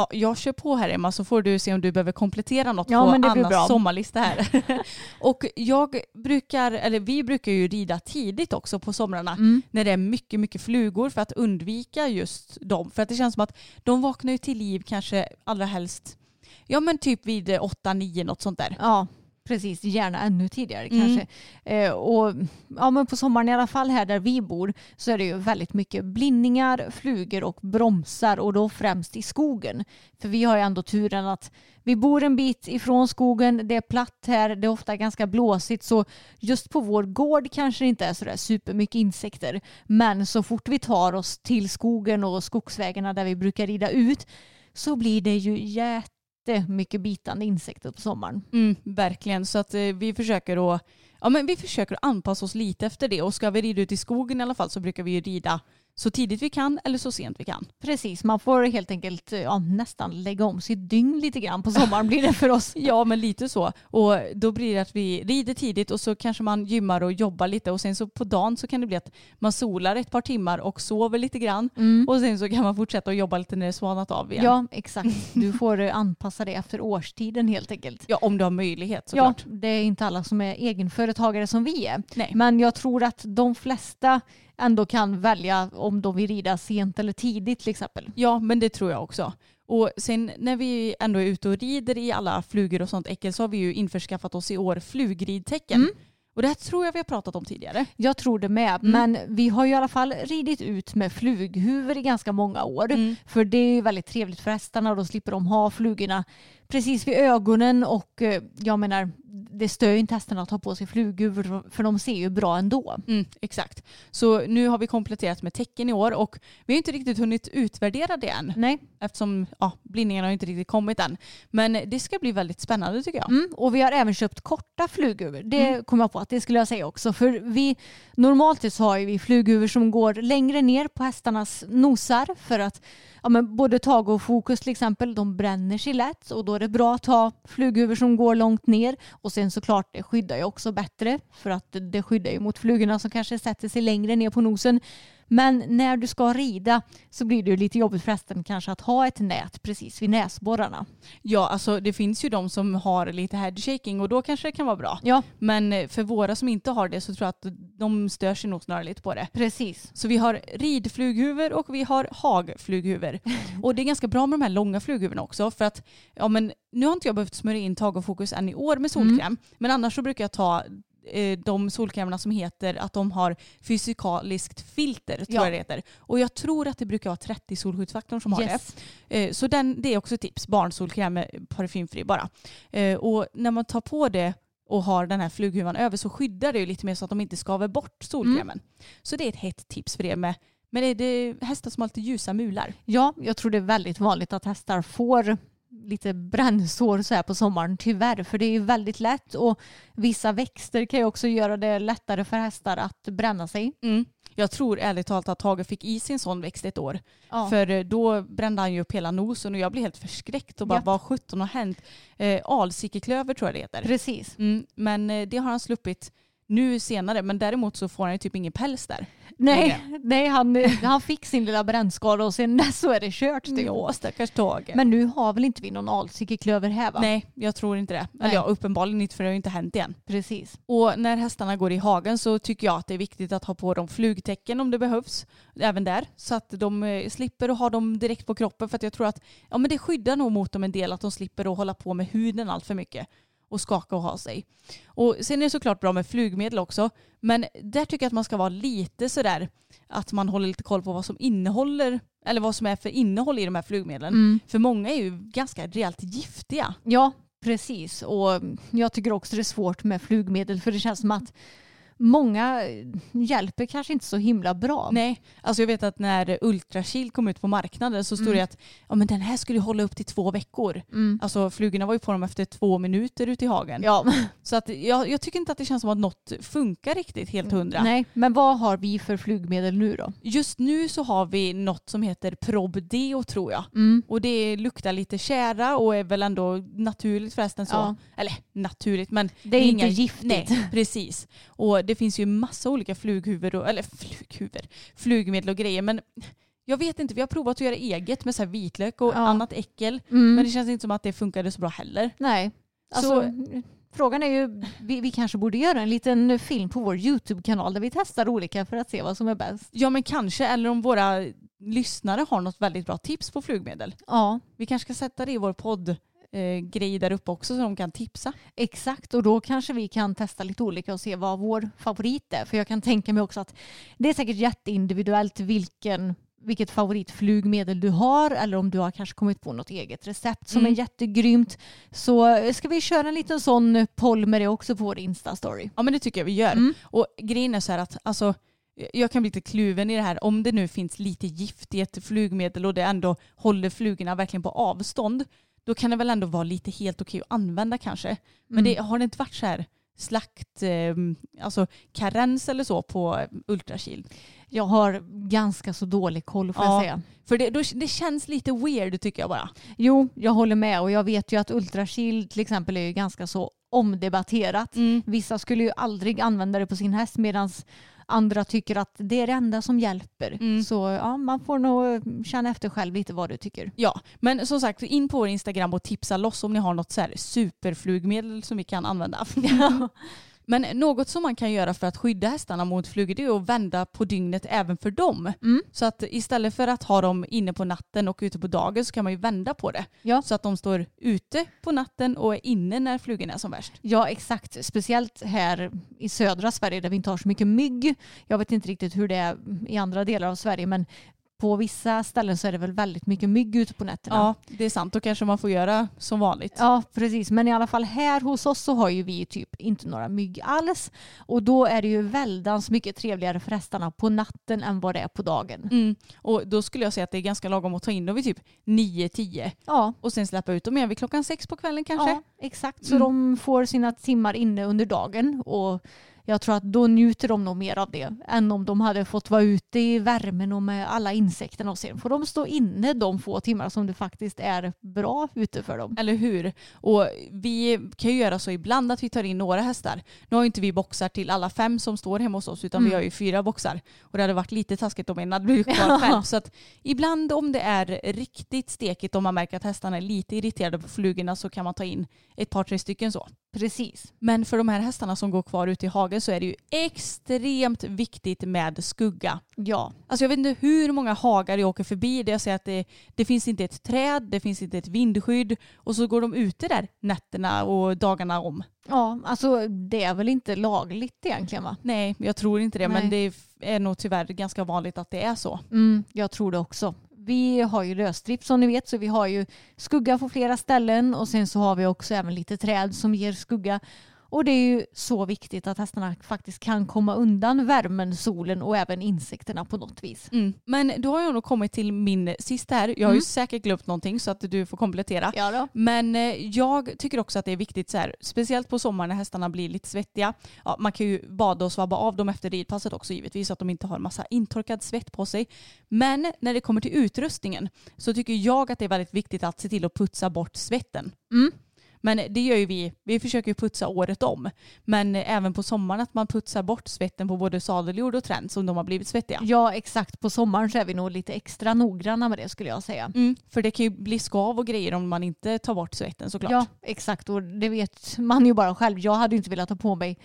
[SPEAKER 3] Ja, jag kör på här Emma så får du se om du behöver komplettera något
[SPEAKER 4] Ja,
[SPEAKER 3] på Annas sommarlista här. och jag brukar, eller vi brukar ju rida tidigt också på somrarna
[SPEAKER 4] Mm.
[SPEAKER 3] när det är mycket, mycket flugor för att undvika just dem. För att det känns som att de vaknar ju till liv kanske allra helst, ja men typ vid 8-9 något sånt där.
[SPEAKER 4] Ja, precis. Gärna ännu tidigare
[SPEAKER 3] Mm.
[SPEAKER 4] kanske. Eh, och, ja, men på sommaren i alla fall här där vi bor så är det ju väldigt mycket blindningar, flugor och bromsar och då främst i skogen. För vi har ju ändå turen att vi bor en bit ifrån skogen, det är platt här, det är ofta ganska blåsigt så just på vår gård kanske det inte är sådär supermycket insekter. Men så fort vi tar oss till skogen och skogsvägarna där vi brukar rida ut så blir det ju jättemycket bitande insekter på sommaren.
[SPEAKER 3] Mm, verkligen, så att eh, vi försöker att Ja men vi försöker anpassa oss lite efter det och ska vi rida ut i skogen i alla fall så brukar vi ju rida så tidigt vi kan eller så sent vi kan.
[SPEAKER 4] Precis, man får helt enkelt ja, nästan lägga om sitt dygn lite grann på sommaren blir det för oss.
[SPEAKER 3] Ja men lite så. Och då blir det att vi rider tidigt och så kanske man gymmar och jobbar lite och sen så på dagen så kan det bli att man solar ett par timmar och sover lite grann
[SPEAKER 4] Mm.
[SPEAKER 3] och sen så kan man fortsätta att jobba lite när det svalnat av igen.
[SPEAKER 4] Ja, exakt. Du får eh, anpassa det efter årstiden helt enkelt.
[SPEAKER 3] Ja, om du har möjlighet
[SPEAKER 4] Ja,
[SPEAKER 3] såklart.
[SPEAKER 4] det är inte alla som är egenföretagare som vi är.
[SPEAKER 3] Nej.
[SPEAKER 4] Men jag tror att de flesta ändå kan välja om de vill rida sent eller tidigt till exempel.
[SPEAKER 3] Ja, men det tror jag också. Och sen när vi ändå är ute och rider i alla flugor och sånt äckel så har vi ju införskaffat oss i år flugridtecken.
[SPEAKER 4] Mm.
[SPEAKER 3] Och det här tror jag vi har pratat om tidigare.
[SPEAKER 4] Jag tror det med.
[SPEAKER 3] Mm.
[SPEAKER 4] Men vi har ju i alla fall ridit ut med flughuvor i ganska många år.
[SPEAKER 3] Mm.
[SPEAKER 4] För det är ju väldigt trevligt för hästarna och då slipper de ha flugorna precis vid ögonen och eh, jag menar det stör ju inte hästarna att ha på sig flughuvor för de ser ju bra ändå.
[SPEAKER 3] Mm, exakt. Så nu har vi kompletterat med tecken i år och vi har inte riktigt hunnit utvärdera det än
[SPEAKER 4] Nej.
[SPEAKER 3] eftersom ja, blindningarna har inte riktigt kommit än. Men det ska bli väldigt spännande tycker jag.
[SPEAKER 4] Mm, och vi har även köpt korta flughuvor. Det kom jag på att det skulle jag säga också. För vi, normalt sett så har vi flughuvor som går längre ner på hästarnas nosar för att ja, men både tag och fokus till exempel, de bränner sig lätt och då är det bra att ha flughuvor som går långt ner. Och sen såklart det skyddar ju också bättre för att det skyddar ju mot flugorna som kanske sätter sig längre ner på nosen. Men när du ska rida så blir det ju lite jobbigt för hästen kanske att ha ett nät precis vid näsborrarna.
[SPEAKER 3] Ja, alltså det finns ju de som har lite headshaking och då kanske det kan vara bra.
[SPEAKER 4] Ja,
[SPEAKER 3] Men för våra som inte har det så tror jag att de stör sig nog snarare lite på det.
[SPEAKER 4] precis.
[SPEAKER 3] Så vi har ridflughuvor och vi har hagflughuvor. Och det är ganska bra med de här långa flughuvorna också för att ja, men, nu har inte jag behövt smörja in tag och fokus än i år med solkräm. Men annars så brukar jag ta eh, de solkrämerna som heter att de har fysikaliskt filter, tror
[SPEAKER 4] Ja.
[SPEAKER 3] jag det heter. Och jag tror att det brukar vara 30 solskyddsfaktorn som har
[SPEAKER 4] Yes.
[SPEAKER 3] det. Eh, så den, det är också ett tips, barnsolkräm eh, parfymfri bara. Eh, och när man tar på det och har den här flughuvan över så skyddar det ju lite mer så att de inte skaver bort solkrämen. Så det är ett hett tips för er med, med det, det är hästar som har lite ljusa mular.
[SPEAKER 4] Ja, jag tror det är väldigt vanligt att hästar får lite brännsår så här på sommaren, tyvärr. För det är ju väldigt lätt och vissa växter kan ju också göra det lättare för hästar att bränna sig.
[SPEAKER 3] Mm. Jag tror ärligt talat att Tage fick i sig en sån växt ett år.
[SPEAKER 4] Ja.
[SPEAKER 3] För eh, då brände han ju upp hela nosen och jag blev helt förskräckt och bara
[SPEAKER 4] Japp.
[SPEAKER 3] vad sjutton har hänt? Eh, alsikeklöver tror jag det heter.
[SPEAKER 4] Precis.
[SPEAKER 3] Mm, men eh, det har han sluppit nu senare men däremot så får han ju typ ingen päls där.
[SPEAKER 4] Nej, nej han, han fick sin lilla brännskada och sen så är det kört. typ.
[SPEAKER 3] Ja stackars Tage.
[SPEAKER 4] Men nu har väl inte vi någon alsikeklöver här va?
[SPEAKER 3] Nej jag tror inte det.
[SPEAKER 4] Nej.
[SPEAKER 3] Eller ja uppenbarligen inte för det har ju inte hänt igen.
[SPEAKER 4] Precis.
[SPEAKER 3] Och när hästarna går i hagen så tycker jag att det är viktigt att ha på dem flugtecken om det behövs. Även där. Så att de eh, slipper att ha dem direkt på kroppen. För att jag tror att ja, men det skyddar nog mot dem en del att de slipper att hålla på med huden allt för mycket. Och skaka och ha sig. Och sen är det såklart bra med flugmedel också. Men där tycker jag att man ska vara lite sådär att man håller lite koll på vad som innehåller eller vad som är för innehåll i de här flugmedlen.
[SPEAKER 4] Mm.
[SPEAKER 3] För många är ju ganska rejält giftiga.
[SPEAKER 4] Ja, precis. Och jag tycker också det är svårt med flugmedel för det känns som att många hjälper kanske inte så himla bra.
[SPEAKER 3] Nej, alltså jag vet att när Ultrakild kom ut på marknaden så stod
[SPEAKER 4] Mm.
[SPEAKER 3] det att ja, men den här skulle hålla upp till två veckor.
[SPEAKER 4] Mm.
[SPEAKER 3] Alltså flugorna var ju på dem efter två minuter ute i hagen.
[SPEAKER 4] Ja,
[SPEAKER 3] Så att jag, jag tycker inte att det känns som att något funkar riktigt helt hundra.
[SPEAKER 4] nej. Men vad har vi för flugmedel nu då?
[SPEAKER 3] Just nu så har vi något som heter Probdeo tror jag.
[SPEAKER 4] Mm.
[SPEAKER 3] Och det luktar lite kära och är väl ändå naturligt förresten så.
[SPEAKER 4] Ja.
[SPEAKER 3] Eller naturligt men
[SPEAKER 4] Det är inte giftigt.
[SPEAKER 3] Nej, precis. Och det finns ju massa olika flughuvor, och, eller flughuvor, flugmedel och grejer. Men jag vet inte, vi har provat att göra eget med så vitlök och
[SPEAKER 4] Ja.
[SPEAKER 3] annat äckel.
[SPEAKER 4] Mm.
[SPEAKER 3] Men det känns inte som att det funkade så bra heller.
[SPEAKER 4] Nej. Alltså,
[SPEAKER 3] Så-
[SPEAKER 4] Frågan är ju, vi, vi kanske borde göra en liten film på vår YouTube-kanal där vi testar olika för att se vad som är bäst.
[SPEAKER 3] Ja men kanske, eller om våra lyssnare har något väldigt bra tips på flugmedel.
[SPEAKER 4] Ja,
[SPEAKER 3] Vi kanske ska sätta det i vår podd eh, grej där uppe också så de kan tipsa.
[SPEAKER 4] exakt. Och då kanske vi kan testa lite olika och se vad vår favorit är. För jag kan tänka mig också att det är säkert jätteindividuellt vilken vilket favoritflugmedel du har eller om du har kanske kommit på något eget recept som
[SPEAKER 3] Mm.
[SPEAKER 4] är jättegrymt. Så ska vi köra en liten sån poll med det också på vår Insta-story.
[SPEAKER 3] Ja men det tycker jag vi gör.
[SPEAKER 4] Mm.
[SPEAKER 3] Och grejen är så här att alltså, jag kan bli lite kluven i det här. Om det nu finns lite gift i ett flugmedel och det ändå håller flugorna verkligen på avstånd då kan det väl ändå vara lite helt okej att använda kanske. Men
[SPEAKER 4] Mm.
[SPEAKER 3] det har det inte varit så här slakt, eh, alltså karens eller så på ultrakild.
[SPEAKER 4] Jag har ganska så dålig koll får
[SPEAKER 3] Ja.
[SPEAKER 4] jag säga.
[SPEAKER 3] För det, då, det känns lite weird tycker jag bara.
[SPEAKER 4] Jo, jag håller med och jag vet ju att ultrakild till exempel är ju ganska så omdebatterat.
[SPEAKER 3] Mm.
[SPEAKER 4] Vissa skulle ju aldrig använda det på sin häst medan andra tycker att det är det enda som hjälper.
[SPEAKER 3] Mm.
[SPEAKER 4] Så ja, man får nog känna efter själv lite vad du tycker.
[SPEAKER 3] Ja, men som sagt in på vår Instagram och tipsa loss om ni har något så här superflugmedel som vi kan använda. Men något som man kan göra för att skydda hästarna mot flugor det är att vända på dygnet även för dem.
[SPEAKER 4] Mm.
[SPEAKER 3] Så att istället för att ha dem inne på natten och ute på dagen så kan man ju vända på det.
[SPEAKER 4] Ja.
[SPEAKER 3] Så att de står ute på natten och är inne när flugorna är som värst.
[SPEAKER 4] Ja, exakt. Speciellt här i södra Sverige där vi inte har så mycket mygg. Jag vet inte riktigt hur det är i andra delar av Sverige men på vissa ställen så är det väl väldigt mycket mygg ute på nätterna.
[SPEAKER 3] Ja, det är sant. Då kanske man får göra som vanligt.
[SPEAKER 4] Ja, precis. Men i alla fall här hos oss så har ju vi typ inte några mygg alls. Och då är det ju väldans mycket trevligare för hästarna på natten än vad det är på dagen.
[SPEAKER 3] Mm. Och då skulle jag säga att det är ganska lagom att ta in dem vid typ 9-10
[SPEAKER 4] Ja,
[SPEAKER 3] och sen släppa ut dem igen vid klockan sex på kvällen kanske.
[SPEAKER 4] ja exakt. Så
[SPEAKER 3] Mm.
[SPEAKER 4] de får sina timmar inne under dagen. Och jag tror att då njuter de nog mer av det än om de hade fått vara ute i värmen och med alla insekterna och sen får de stå inne de få timmar som det faktiskt är bra ute för dem.
[SPEAKER 3] Eller hur? Och vi kan ju göra så ibland att vi tar in några hästar. Nu har ju inte vi boxar till alla fem som står hemma hos oss utan
[SPEAKER 4] Mm.
[SPEAKER 3] vi har ju fyra boxar. Och det hade varit lite taskigt om en hade blivit kvar själv. Så att ibland om det är riktigt stekigt om man märker att hästarna är lite irriterade på flugorna så kan man ta in ett par tre stycken så.
[SPEAKER 4] Precis.
[SPEAKER 3] Men för de här hästarna som går kvar ute i hagen så är det ju extremt viktigt med skugga.
[SPEAKER 4] Ja.
[SPEAKER 3] Alltså jag vet inte hur många hagar jag åker förbi där jag ser att det, det finns inte ett träd, det finns inte ett vindskydd och så går de ute där nätterna och dagarna om.
[SPEAKER 4] Ja, alltså det är väl inte lagligt egentligen va?
[SPEAKER 3] Nej, jag tror inte det,
[SPEAKER 4] Nej.
[SPEAKER 3] men det är nog tyvärr ganska vanligt att det är så.
[SPEAKER 4] Mm, jag tror det också. Vi har ju lösdrift som ni vet så vi har ju skugga på flera ställen och sen så har vi också även lite träd som ger skugga. Och det är ju så viktigt att hästarna faktiskt kan komma undan värmen, solen och även insekterna på något vis.
[SPEAKER 3] Mm. Men då har jag nog kommit till min sista här. Jag har ju
[SPEAKER 4] Mm.
[SPEAKER 3] säkert glömt någonting så att du får komplettera.
[SPEAKER 4] Ja då.
[SPEAKER 3] Men eh, jag tycker också att det är viktigt så här, speciellt på sommaren när hästarna blir lite svettiga. Ja, man kan ju bada och svabba av dem efter ridpasset också givetvis så att de inte har massa intorkad svett på sig. Men när det kommer till utrustningen så tycker jag att det är väldigt viktigt att se till att putsa bort svetten.
[SPEAKER 4] Mm.
[SPEAKER 3] Men det gör ju vi. Vi försöker ju putsa året om. Men även på sommaren att man putsar bort svetten på både sadeljord och träns om de har blivit svettiga.
[SPEAKER 4] Ja exakt, på sommaren så är vi nog lite extra noggranna med det skulle jag säga.
[SPEAKER 3] Mm, för det kan ju bli skav och grejer om man inte tar bort svetten såklart.
[SPEAKER 4] Ja exakt och det vet man ju bara själv. Jag hade inte velat ta på mig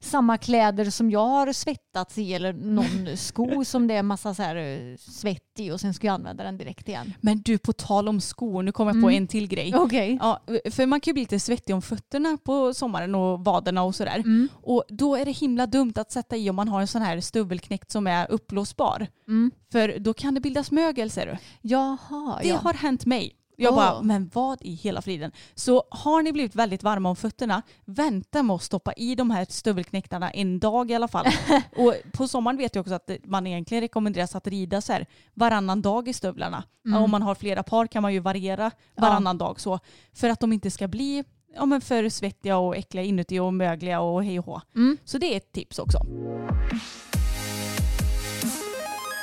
[SPEAKER 4] samma kläder som jag har svettats i eller någon sko som det är massa så här eh, svett i och sen ska jag använda den direkt igen.
[SPEAKER 3] Men du, på tal om skor, nu kommer jag på
[SPEAKER 4] Mm.
[SPEAKER 3] en till grej.
[SPEAKER 4] Okej.
[SPEAKER 3] Ja, för man kan ju bli lite svettig om fötterna på sommaren och vaderna och sådär.
[SPEAKER 4] Mm.
[SPEAKER 3] Och då är det himla dumt att sätta i om man har en sån här stubbelknäckt som är uppblåsbar.
[SPEAKER 4] Mm.
[SPEAKER 3] För då kan det bildas mögel ser du.
[SPEAKER 4] Jaha,
[SPEAKER 3] Det
[SPEAKER 4] ja.
[SPEAKER 3] har hänt mig. Jag bara, men vad i hela friden? Så har ni blivit väldigt varma om fötterna, vänta med att stoppa i de här stubbelknäktarna en dag i alla fall. och på sommaren vet jag också att man egentligen rekommenderas att rida så här varannan dag i stövlarna.
[SPEAKER 4] Mm.
[SPEAKER 3] Om man har flera par kan man ju variera varannan dag så. För att de inte ska bli ja, men för svettiga och äckliga inuti och mögliga och hej och hå.
[SPEAKER 4] Mm.
[SPEAKER 3] Så det är ett tips också.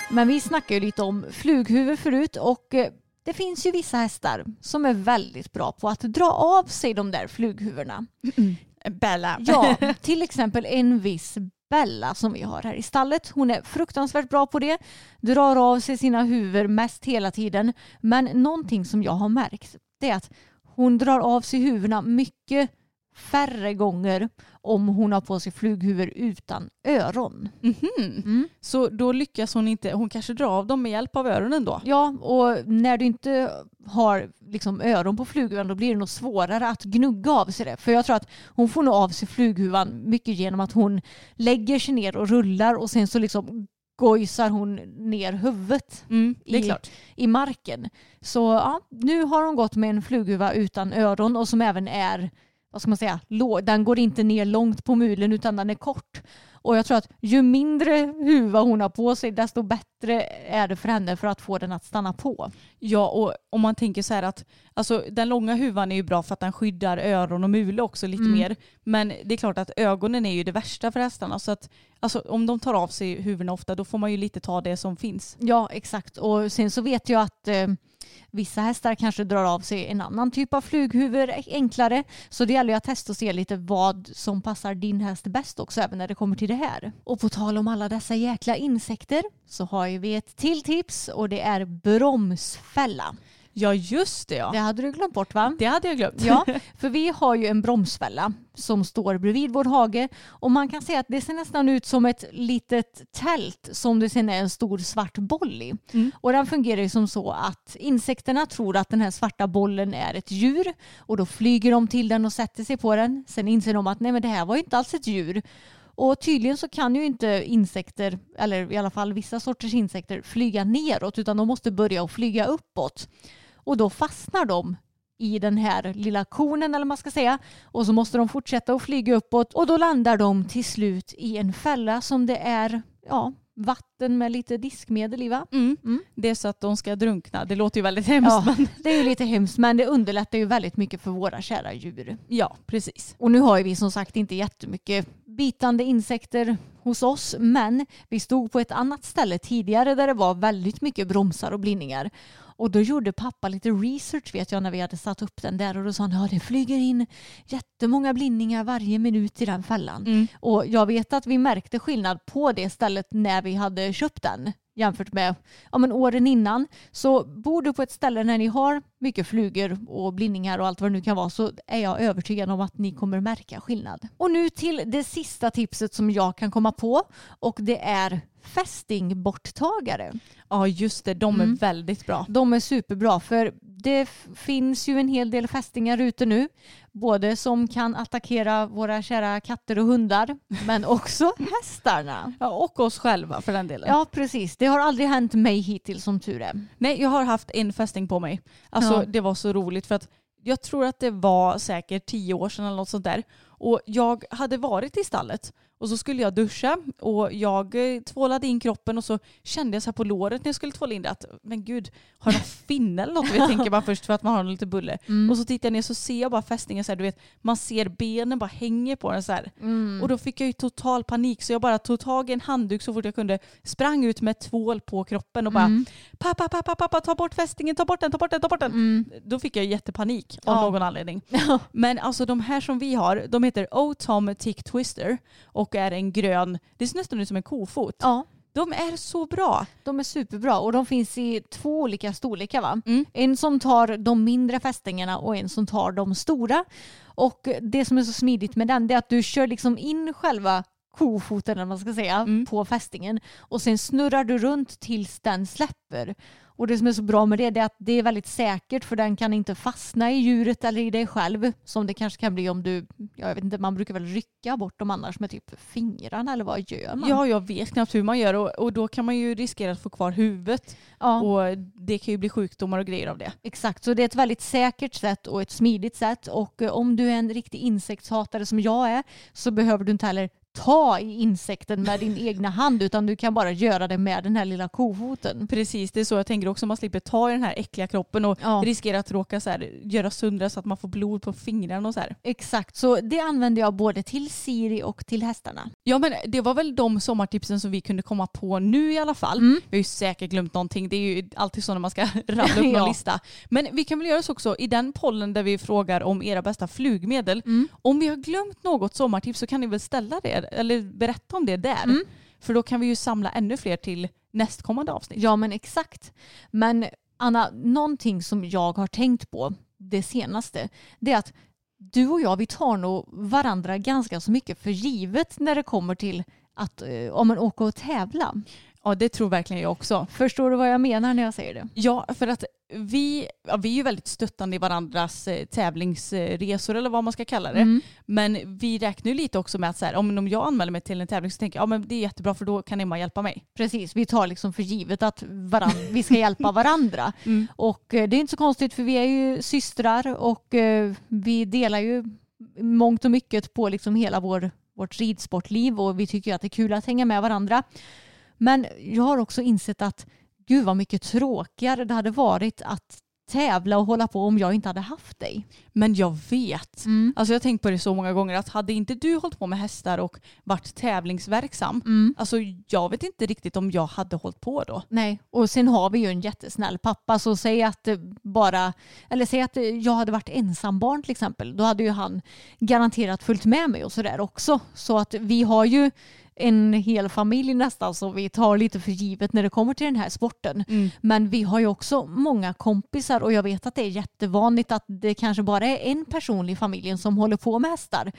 [SPEAKER 4] Men vi snackade ju lite om flughuvud förut och eh, det finns ju vissa hästar som är väldigt bra på att dra av sig de där flughuvudena.
[SPEAKER 3] Bella.
[SPEAKER 4] Ja, till exempel en viss Bella som vi har här i stallet. Hon är fruktansvärt bra på det. Drar av sig sina huvud mest hela tiden. Men någonting som jag har märkt det är att hon drar av sig huvudena mycket färre gånger om hon har på sig flughuvud utan öron.
[SPEAKER 3] Mhm.
[SPEAKER 4] Mm.
[SPEAKER 3] Så då lyckas hon inte, hon kanske drar av dem med hjälp av öronen då?
[SPEAKER 4] Ja, och när du inte har liksom öron på flughuvan då blir det nog svårare att gnugga av sig det. För jag tror att hon får nog av sig flughuvan mycket genom att hon lägger sig ner och rullar och sen så liksom gojsar hon ner huvudet
[SPEAKER 3] Mm, det är
[SPEAKER 4] I-
[SPEAKER 3] klart.
[SPEAKER 4] i marken. Så ja, nu har hon gått med en flughuva utan öron och som även är vad ska man säga, den går inte ner långt på mulen utan den är kort. Och jag tror att ju mindre huva hon har på sig desto bättre är det för henne för att få den att stanna på.
[SPEAKER 3] Ja, och om man tänker så här att alltså, den långa huvan är ju bra för att den skyddar öron och mule också lite
[SPEAKER 4] Mm.
[SPEAKER 3] mer. Men det är klart att ögonen är ju det värsta för hästarna. Så att alltså, om de tar av sig huvudena ofta då får man ju lite ta det som finns.
[SPEAKER 4] Ja, exakt. Och sen så vet jag att eh, vissa hästar kanske drar av sig en annan typ av flughuvud e- enklare. Så det gäller ju att testa och se lite vad som passar din häst bäst också, även när det kommer till det här. Och på tal om alla dessa jäkla insekter så har ju vi ett till tips och det är bromsfälla.
[SPEAKER 3] Ja, just det ja.
[SPEAKER 4] Det hade du glömt bort va?
[SPEAKER 3] Det hade jag glömt.
[SPEAKER 4] Ja, för vi har ju en bromsfälla som står bredvid vår hage och man kan säga att det ser nästan ut som ett litet tält som det sen är en stor svart boll i.
[SPEAKER 3] Mm.
[SPEAKER 4] Och den fungerar ju som så att insekterna tror att den här svarta bollen är ett djur och då flyger de till den och sätter sig på den. Sen inser de att nej men det här var ju inte alls ett djur. Och tydligen så kan ju inte insekter, eller i alla fall vissa sorters insekter, flyga neråt utan de måste börja att flyga uppåt. Och då fastnar de i den här lilla konen eller vad man ska säga och så måste de fortsätta att flyga uppåt och då landar de till slut i en fälla som det är ja, vatten med lite diskmedel i va?
[SPEAKER 3] Mm.
[SPEAKER 4] Mm.
[SPEAKER 3] Det är så att de ska drunkna. Det låter ju väldigt hemskt.
[SPEAKER 4] Ja,
[SPEAKER 3] Men
[SPEAKER 4] det är ju lite hemskt men det underlättar ju väldigt mycket för våra kära djur.
[SPEAKER 3] ja, precis.
[SPEAKER 4] Och nu har ju vi som sagt inte jättemycket bitande insekter hos oss men vi stod på ett annat ställe tidigare där det var väldigt mycket bromsar och blindningar. Och då gjorde pappa lite research vet jag när vi hade satt upp den där och då sa han ja det flyger in jättemånga blindningar varje minut i den fällan.
[SPEAKER 3] Mm.
[SPEAKER 4] Och jag vet att vi märkte skillnad på det stället när vi hade köpt den jämfört med ja, men åren innan. Så bor du på ett ställe när ni har mycket flugor och blindningar och allt vad det nu kan vara så är jag övertygad om att ni kommer märka skillnad. Och nu till det sista tipset som jag kan komma på och det är fästingborttagare.
[SPEAKER 3] Ja, just det. De är
[SPEAKER 4] Mm.
[SPEAKER 3] väldigt bra.
[SPEAKER 4] De är superbra för det finns ju en hel del fästingar ute nu. Både som kan attackera våra kära katter och hundar men också hästarna.
[SPEAKER 3] Ja, och oss själva för den delen.
[SPEAKER 4] Ja precis, det har aldrig hänt mig hittills som tur är.
[SPEAKER 3] Nej, jag har haft en fästing på mig. Alltså
[SPEAKER 4] Ja.
[SPEAKER 3] det var så roligt för att jag tror att det var säkert tio år sedan eller något sånt där. Och jag hade varit i stallet och så skulle jag duscha och jag eh, tvålade in kroppen och så kände jag så här på låret när jag skulle tvåla in det att men gud, har jag någon finne eller något? Jag tänker bara först för att man har lite bulle.
[SPEAKER 4] Mm.
[SPEAKER 3] Och så tittar jag ner så ser jag bara fästingen så här, du vet, man ser benen bara hänger på den så här.
[SPEAKER 4] Mm.
[SPEAKER 3] Och då fick jag ju total panik så jag bara tog tag i en handduk så fort jag kunde, sprang ut med tvål på kroppen och bara
[SPEAKER 4] Mm.
[SPEAKER 3] pappa, pappa, pappa, ta bort fästingen, ta bort den, ta bort den, ta bort den.
[SPEAKER 4] Mm.
[SPEAKER 3] Då fick jag jättepanik av
[SPEAKER 4] Ja.
[SPEAKER 3] någon anledning. Men alltså de här som vi har, de heter O-Tom Tick Twister och är en grön, det ser nästan ut som en kofot.
[SPEAKER 4] Ja,
[SPEAKER 3] De är så bra.
[SPEAKER 4] de är superbra och de finns i två olika storlekar va?
[SPEAKER 3] Mm.
[SPEAKER 4] En som tar de mindre fästingarna och en som tar de stora. Och det som är så smidigt med den är att du kör liksom in själva kofoten eller man ska säga
[SPEAKER 3] Mm.
[SPEAKER 4] på fästingen och sen snurrar du runt tills den släpper. Och det som är så bra med det, det är att det är väldigt säkert för den kan inte fastna i djuret eller i dig själv som det kanske kan bli om du, ja, jag vet inte, man brukar väl rycka bort dem annars med typ fingrarna eller vad gör man?
[SPEAKER 3] Ja, jag vet knappt hur man gör och, och då kan man ju riskera att få kvar huvudet
[SPEAKER 4] ja.
[SPEAKER 3] och det kan ju bli sjukdomar och grejer av det.
[SPEAKER 4] Exakt, så det är ett väldigt säkert sätt och ett smidigt sätt och eh, om du är en riktig insektshatare som jag är så behöver du inte heller ta i insekten med din egna hand utan du kan bara göra det med den här lilla kofoten.
[SPEAKER 3] Precis, det är så jag tänker också. Man slipper ta i den här äckliga kroppen och
[SPEAKER 4] Ja.
[SPEAKER 3] riskera att råka så här, göra sönder så att man får blod på fingrarna och så här.
[SPEAKER 4] Exakt, så det använder jag både till Siri och till hästarna.
[SPEAKER 3] Ja men det var väl de sommartipsen som vi kunde komma på nu i alla fall.
[SPEAKER 4] Mm.
[SPEAKER 3] Vi har ju säkert glömt någonting. Det är ju alltid så när man ska rabbla upp någon
[SPEAKER 4] Ja.
[SPEAKER 3] lista. Men vi kan väl göra så också i den pollen där vi frågar om era bästa flugmedel.
[SPEAKER 4] Mm.
[SPEAKER 3] Om vi har glömt något sommartips så kan ni väl ställa det eller berätta om det där.
[SPEAKER 4] Mm.
[SPEAKER 3] För då kan vi ju samla ännu fler till nästkommande avsnitt.
[SPEAKER 4] Ja men exakt. Men Anna, någonting som jag har tänkt på det senaste det är att du och jag vi tar nog varandra ganska så mycket för givet när det kommer till att eh, om man åker och tävla.
[SPEAKER 3] Ja det tror verkligen jag också.
[SPEAKER 4] Förstår du vad jag menar när jag säger det?
[SPEAKER 3] Ja, för att vi, ja, vi är ju väldigt stöttande i varandras eh, tävlingsresor eller vad man ska kalla det.
[SPEAKER 4] Mm.
[SPEAKER 3] Men vi räknar ju lite också med att så här, om, om jag anmäler mig till en tävling så tänker jag ja, men det är jättebra för då kan Emma hjälpa mig.
[SPEAKER 4] Precis, vi tar liksom för givet att varann, vi ska hjälpa varandra.
[SPEAKER 3] Mm.
[SPEAKER 4] Och eh, det är inte så konstigt för vi är ju systrar och eh, vi delar ju mångt och mycket på liksom hela vår, vårt ridsportliv och vi tycker att det är kul att hänga med varandra. Men jag har också insett att gud vad mycket tråkigare det hade varit att tävla och hålla på om jag inte hade haft dig.
[SPEAKER 3] Men jag vet.
[SPEAKER 4] Mm.
[SPEAKER 3] Alltså jag har tänkt på det så många gånger att hade inte du hållit på med hästar och varit tävlingsverksam,
[SPEAKER 4] Mm.
[SPEAKER 3] alltså jag vet inte riktigt om jag hade hållit på då.
[SPEAKER 4] Nej, och sen har vi ju en jättesnäll pappa så säg att eh, bara, eller säg att eh, jag hade varit ensambarn till exempel, då hade ju han garanterat följt med mig och sådär också. Så att vi har ju en hel familj nästan som vi tar lite för givet när det kommer till den här sporten.
[SPEAKER 3] Mm.
[SPEAKER 4] Men vi har ju också många kompisar och jag vet att det är jättevanligt att det kanske bara är en person i familjen som håller på med hästar.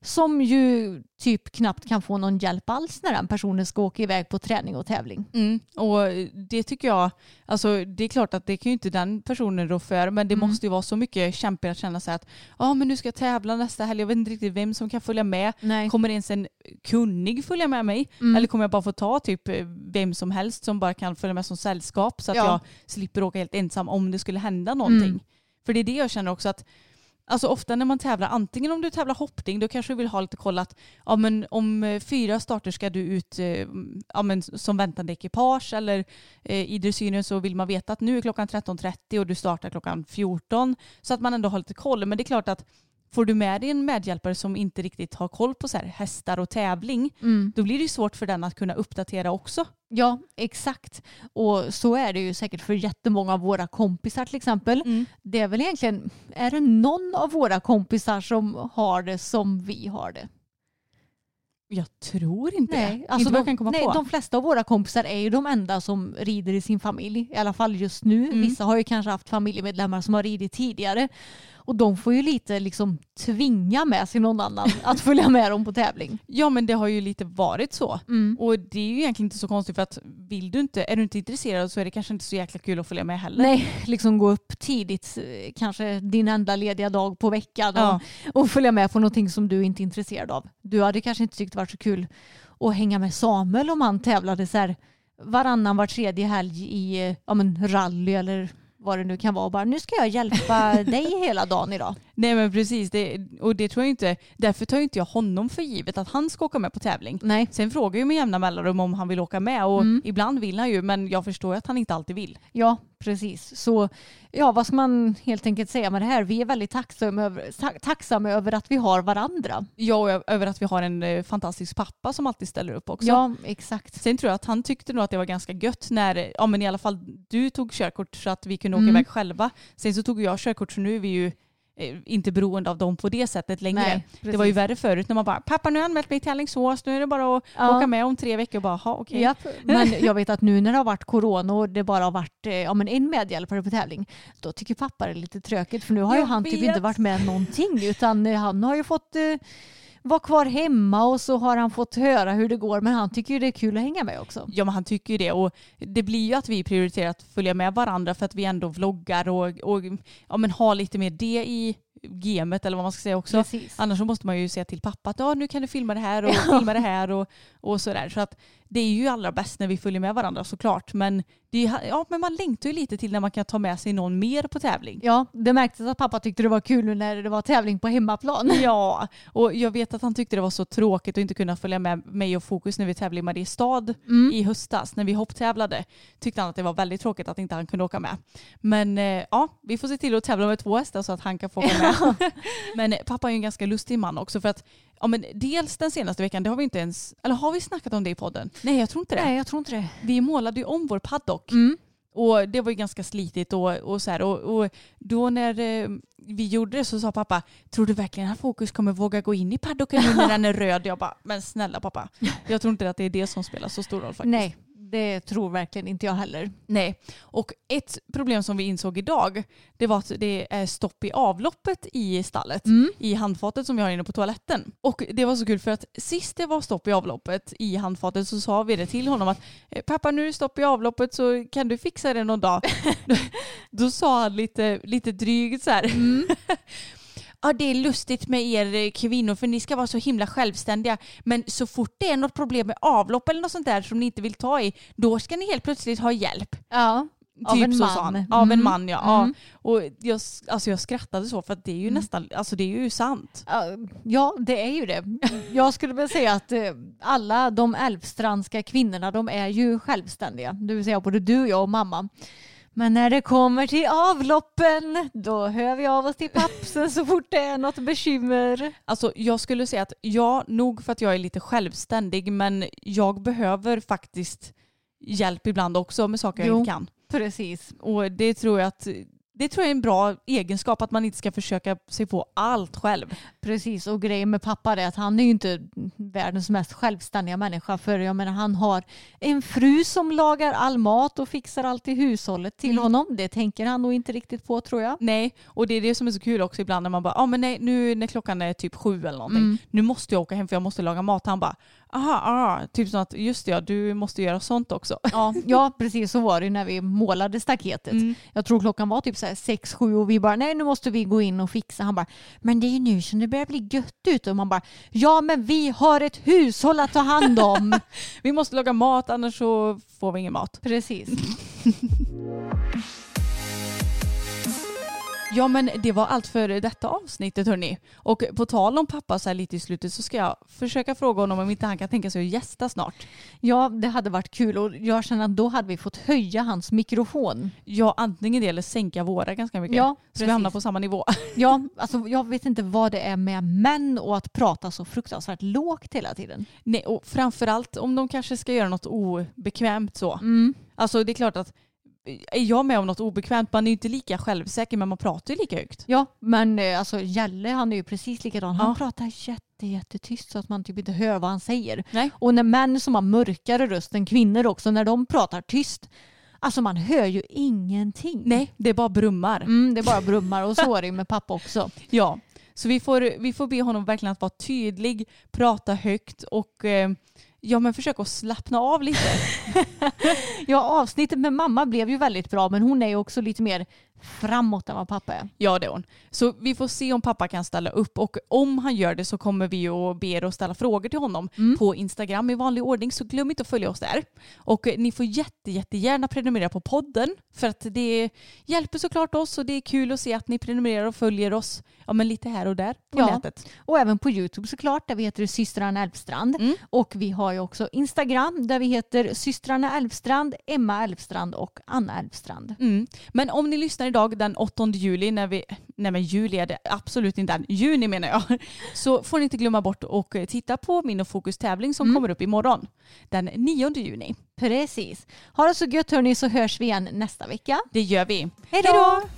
[SPEAKER 4] Som ju typ knappt kan få någon hjälp alls när den personen ska åka iväg på träning och tävling.
[SPEAKER 3] Mm. Och det tycker jag, alltså det är klart att det kan ju inte den personen rå för, men det
[SPEAKER 4] Mm.
[SPEAKER 3] måste ju vara så mycket kämpigt att känna sig att ja men nu ska jag tävla nästa helg, jag vet inte riktigt vem som kan följa med.
[SPEAKER 4] Nej.
[SPEAKER 3] Kommer ens en kunnig följa med mig?
[SPEAKER 4] Mm.
[SPEAKER 3] Eller kommer jag bara få ta typ eh, vem som helst som bara kan följa med som sällskap så att
[SPEAKER 4] Ja.
[SPEAKER 3] jag slipper åka helt ensam om det skulle hända någonting.
[SPEAKER 4] Mm.
[SPEAKER 3] För det är det jag känner också att Alltså ofta när man tävlar, antingen om du tävlar hoppning, då kanske du vill ha lite koll att ja, men om eh, fyra starter ska du ut eh, ja, men som väntande ekipage eller eh, i dressyren så vill man veta att nu är klockan 13.30 och du startar klockan 14 så att man ändå har lite koll. Men det är klart att får du med dig en medhjälpare som inte riktigt har koll på så här, hästar och tävling,
[SPEAKER 4] Mm.
[SPEAKER 3] då blir det ju svårt för den att kunna uppdatera också.
[SPEAKER 4] Ja, exakt. Och så är det ju säkert för jättemånga av våra kompisar till exempel. Det är väl egentligen, är det någon av våra kompisar som har det som vi har det?
[SPEAKER 3] Jag tror inte
[SPEAKER 4] Nej,
[SPEAKER 3] det.
[SPEAKER 4] alltså
[SPEAKER 3] inte
[SPEAKER 4] de,
[SPEAKER 3] kan komma
[SPEAKER 4] nej
[SPEAKER 3] på.
[SPEAKER 4] de flesta av våra kompisar är ju de enda som rider i sin familj. I alla fall just nu.
[SPEAKER 3] Mm.
[SPEAKER 4] Vissa har ju kanske haft familjemedlemmar som har ridit tidigare. Och de får ju lite liksom tvinga med sig någon annan att följa med dem på tävling.
[SPEAKER 3] Ja men det har ju lite varit så.
[SPEAKER 4] Mm.
[SPEAKER 3] Och det är ju egentligen inte så konstigt för att vill du inte, är du inte intresserad så är det kanske inte så jäkla kul att följa med heller.
[SPEAKER 4] Nej, liksom gå upp tidigt, eh, kanske din enda lediga dag på veckan och,
[SPEAKER 3] Ja.
[SPEAKER 4] och följa med på någonting som du inte är intresserad av. Du hade kanske inte tyckt det var så kul att hänga med Samuel om han tävlade så här varannan, var tredje helg i eh, ja, men rally eller vad det nu kan vara och bara nu ska jag hjälpa dig hela dagen idag.
[SPEAKER 3] Nej men precis, det, och det tror jag inte, därför tar ju inte jag honom för givet att han ska åka med på tävling.
[SPEAKER 4] Nej.
[SPEAKER 3] Sen frågar jag med jämna mellanrum om han vill åka med och
[SPEAKER 4] Mm.
[SPEAKER 3] ibland vill han ju men jag förstår ju att han inte alltid vill.
[SPEAKER 4] Ja, precis. Så ja, vad ska man helt enkelt säga med det här? Vi är väldigt tacksamma över, ta- tacksamma över att vi har varandra.
[SPEAKER 3] Ja och över att vi har en eh, fantastisk pappa som alltid ställer upp också.
[SPEAKER 4] Ja, exakt.
[SPEAKER 3] Sen tror jag att han tyckte nog att det var ganska gött när, ja men i alla fall du tog körkort så att vi kunde åka
[SPEAKER 4] Mm.
[SPEAKER 3] iväg själva. Sen så tog jag körkort så nu är vi ju inte beroende av dem på det sättet längre.
[SPEAKER 4] Nej,
[SPEAKER 3] det var ju värre förut när man bara, pappa nu har jag anmält mig till Alingsås, nu är det bara att
[SPEAKER 4] Ja.
[SPEAKER 3] åka med om tre veckor. Bara, "Ha, okej.
[SPEAKER 4] Japp, men jag vet att nu när det har varit corona och det bara har varit eh, ja, men en medhjälpare på tävling, då tycker pappa det är lite tråkigt för nu har ju
[SPEAKER 3] Jag
[SPEAKER 4] han typ
[SPEAKER 3] vet.
[SPEAKER 4] inte varit med någonting utan eh, han har ju fått eh, vara kvar hemma och så har han fått höra hur det går men han tycker ju det är kul att hänga med också.
[SPEAKER 3] Ja men han tycker ju det och det blir ju att vi prioriterar att följa med varandra för att vi ändå vloggar och, och ja, men har lite mer det i gamet eller vad man ska säga också.
[SPEAKER 4] Precis.
[SPEAKER 3] Annars så måste man ju säga till pappa att ja, nu kan du filma det här och filma det här och, och sådär. Så att det är ju allra bäst när vi följer med varandra såklart. Men, det är, ja, men man längtar ju lite till när man kan ta med sig någon mer på tävling.
[SPEAKER 4] Ja, det märktes att pappa tyckte det var kul när det var tävling på hemmaplan.
[SPEAKER 3] Ja, och jag vet att han tyckte det var så tråkigt att inte kunna följa med mig och Fokus när vi tävlade i Mariestad
[SPEAKER 4] Mm.
[SPEAKER 3] i höstas när vi hopptävlade. Tyckte han att det var väldigt tråkigt att inte han kunde åka med. Men eh, ja, vi får se till att tävla med två hästar så att han kan få åka med. Men pappa är ju en ganska lustig man också för att ja, men dels den senaste veckan, det har vi inte ens, eller har vi snackat om det i podden? Nej, jag tror inte det.
[SPEAKER 4] Nej, jag tror inte det.
[SPEAKER 3] Vi målade ju om vår paddock.
[SPEAKER 4] Mm.
[SPEAKER 3] Och det var ju ganska slitigt och, och så här. Och, och då när eh, vi gjorde det så sa pappa, tror du verkligen att Fokus kommer våga gå in i paddocken nu när den är röd? Jag bara, men snälla pappa. Jag tror inte att det är det som spelar så stor roll faktiskt.
[SPEAKER 4] Nej, det tror verkligen inte jag heller.
[SPEAKER 3] Nej. Och ett problem som vi insåg idag, det var att det är stopp i avloppet i stallet.
[SPEAKER 4] Mm.
[SPEAKER 3] I handfatet som vi har inne på toaletten. Och det var så kul för att sist det var stopp i avloppet i handfatet så sa vi det till honom att "Eh, pappa nu är det stopp i avloppet så kan du fixa det någon dag. Då sa han lite, lite drygt så här. Ja det är lustigt med er eh, kvinnor för ni ska vara så himla självständiga men så fort det är något problem med avlopp eller något sånt där som ni inte vill ta i då ska ni helt plötsligt ha hjälp.
[SPEAKER 4] Ja. Av
[SPEAKER 3] typ
[SPEAKER 4] en
[SPEAKER 3] så
[SPEAKER 4] man.
[SPEAKER 3] han. Av en
[SPEAKER 4] Mm.
[SPEAKER 3] man ja.
[SPEAKER 4] Mm.
[SPEAKER 3] ja. Och jag, alltså jag skrattade så för att det är ju nästan, alltså det är ju sant.
[SPEAKER 4] Ja, det är ju det. Jag skulle väl säga att eh, alla de älvstrandska kvinnorna, de är ju självständiga. Det vill säga både du, jag och mamma. Men när det kommer till avloppen, då hör vi av oss till pappsen så fort det är något bekymmer.
[SPEAKER 3] Alltså jag skulle säga att ja, nog för att jag är lite självständig men jag behöver faktiskt hjälp ibland också med saker jag
[SPEAKER 4] Jo.
[SPEAKER 3] inte kan.
[SPEAKER 4] Precis.
[SPEAKER 3] Och det tror jag att det tror jag är en bra egenskap att man inte ska försöka sig på allt själv.
[SPEAKER 4] Precis, och grejen med pappa är att han är ju inte världens mest självständiga människa. För jag menar, han har en fru som lagar all mat och fixar allt i hushållet till
[SPEAKER 3] Mm.
[SPEAKER 4] honom. Det tänker han nog inte riktigt på tror jag.
[SPEAKER 3] Nej, och det är det som är så kul också ibland när man bara, ja ah, men nej, nu när klockan är typ sju eller någonting,
[SPEAKER 4] Mm.
[SPEAKER 3] nu måste jag åka hem för jag måste laga mat. Han bara, aha, aha, typ som att just det, ja, du måste göra sånt också.
[SPEAKER 4] Ja, ja, precis så var det när vi målade staketet.
[SPEAKER 3] Mm.
[SPEAKER 4] Jag tror klockan var typ så här sex, sju och vi bara nej nu måste vi gå in och fixa. Han bara men det är ju nu som det börjar bli gött ute och man bara ja men vi har ett hushåll att ta hand om.
[SPEAKER 3] Vi måste laga mat annars så får vi ingen mat.
[SPEAKER 4] precis.
[SPEAKER 3] Ja men det var allt för detta avsnittet hörni. Och på tal om pappa så här lite i slutet så ska jag försöka fråga honom om inte han kan tänka sig att gästa snart.
[SPEAKER 4] Ja det hade varit kul och jag känner att då hade vi fått höja hans mikrofon.
[SPEAKER 3] Ja antingen det eller sänka våra ganska mycket.
[SPEAKER 4] Ja,
[SPEAKER 3] så vi hamnar på samma nivå.
[SPEAKER 4] Ja, alltså jag vet inte vad det är med män och att prata så fruktansvärt lågt hela tiden.
[SPEAKER 3] Nej och framförallt om de kanske ska göra något obekvämt så.
[SPEAKER 4] Mm.
[SPEAKER 3] Alltså det är klart att är jag med om något obekvämt, man är ju inte lika självsäker men man pratar ju lika högt.
[SPEAKER 4] Ja, men eh, alltså Jalle han är ju precis likadan. Han
[SPEAKER 3] Ja.
[SPEAKER 4] pratar jätte, jättetyst så att man typ inte hör vad han säger.
[SPEAKER 3] Nej.
[SPEAKER 4] Och när män som har mörkare röst än kvinnor också, när de pratar tyst, alltså man hör ju ingenting.
[SPEAKER 3] Nej, det är bara brummar.
[SPEAKER 4] Mm, det är bara brummar och så är det med pappa också.
[SPEAKER 3] Ja, så vi får, vi får be honom verkligen att vara tydlig, prata högt och eh, ja men försöka att slappna av lite.
[SPEAKER 4] Ja, avsnittet med mamma blev ju väldigt bra men hon är ju också lite mer framåt än vad pappa är.
[SPEAKER 3] Ja det är hon. Så vi får se om pappa kan ställa upp och om han gör det så kommer vi att be er att ställa frågor till honom på Instagram i vanlig ordning så glöm inte att följa oss där. Och eh, ni får jätte, jättegärna prenumerera på podden för att det hjälper såklart oss och det är kul att se att ni prenumererar och följer oss ja, men lite här och där på
[SPEAKER 4] Ja.
[SPEAKER 3] nätet.
[SPEAKER 4] Och även på Youtube såklart där vi heter systrarna Elfstrand.
[SPEAKER 3] Mm.
[SPEAKER 4] Och vi har ju också Instagram där vi heter systrarna Elfstrand, Emma Elfstrand och Anna Elfstrand.
[SPEAKER 3] Mm. Men om ni lyssnar idag den 8 juli när vi, nej men juli är det absolut inte än, juni menar jag, så får ni inte glömma bort och titta på min och Fokus tävling som kommer upp imorgon den 9 juni.
[SPEAKER 4] Precis. Ha det så gött hörni så hörs vi igen nästa vecka.
[SPEAKER 3] Det gör vi.
[SPEAKER 4] Hej då!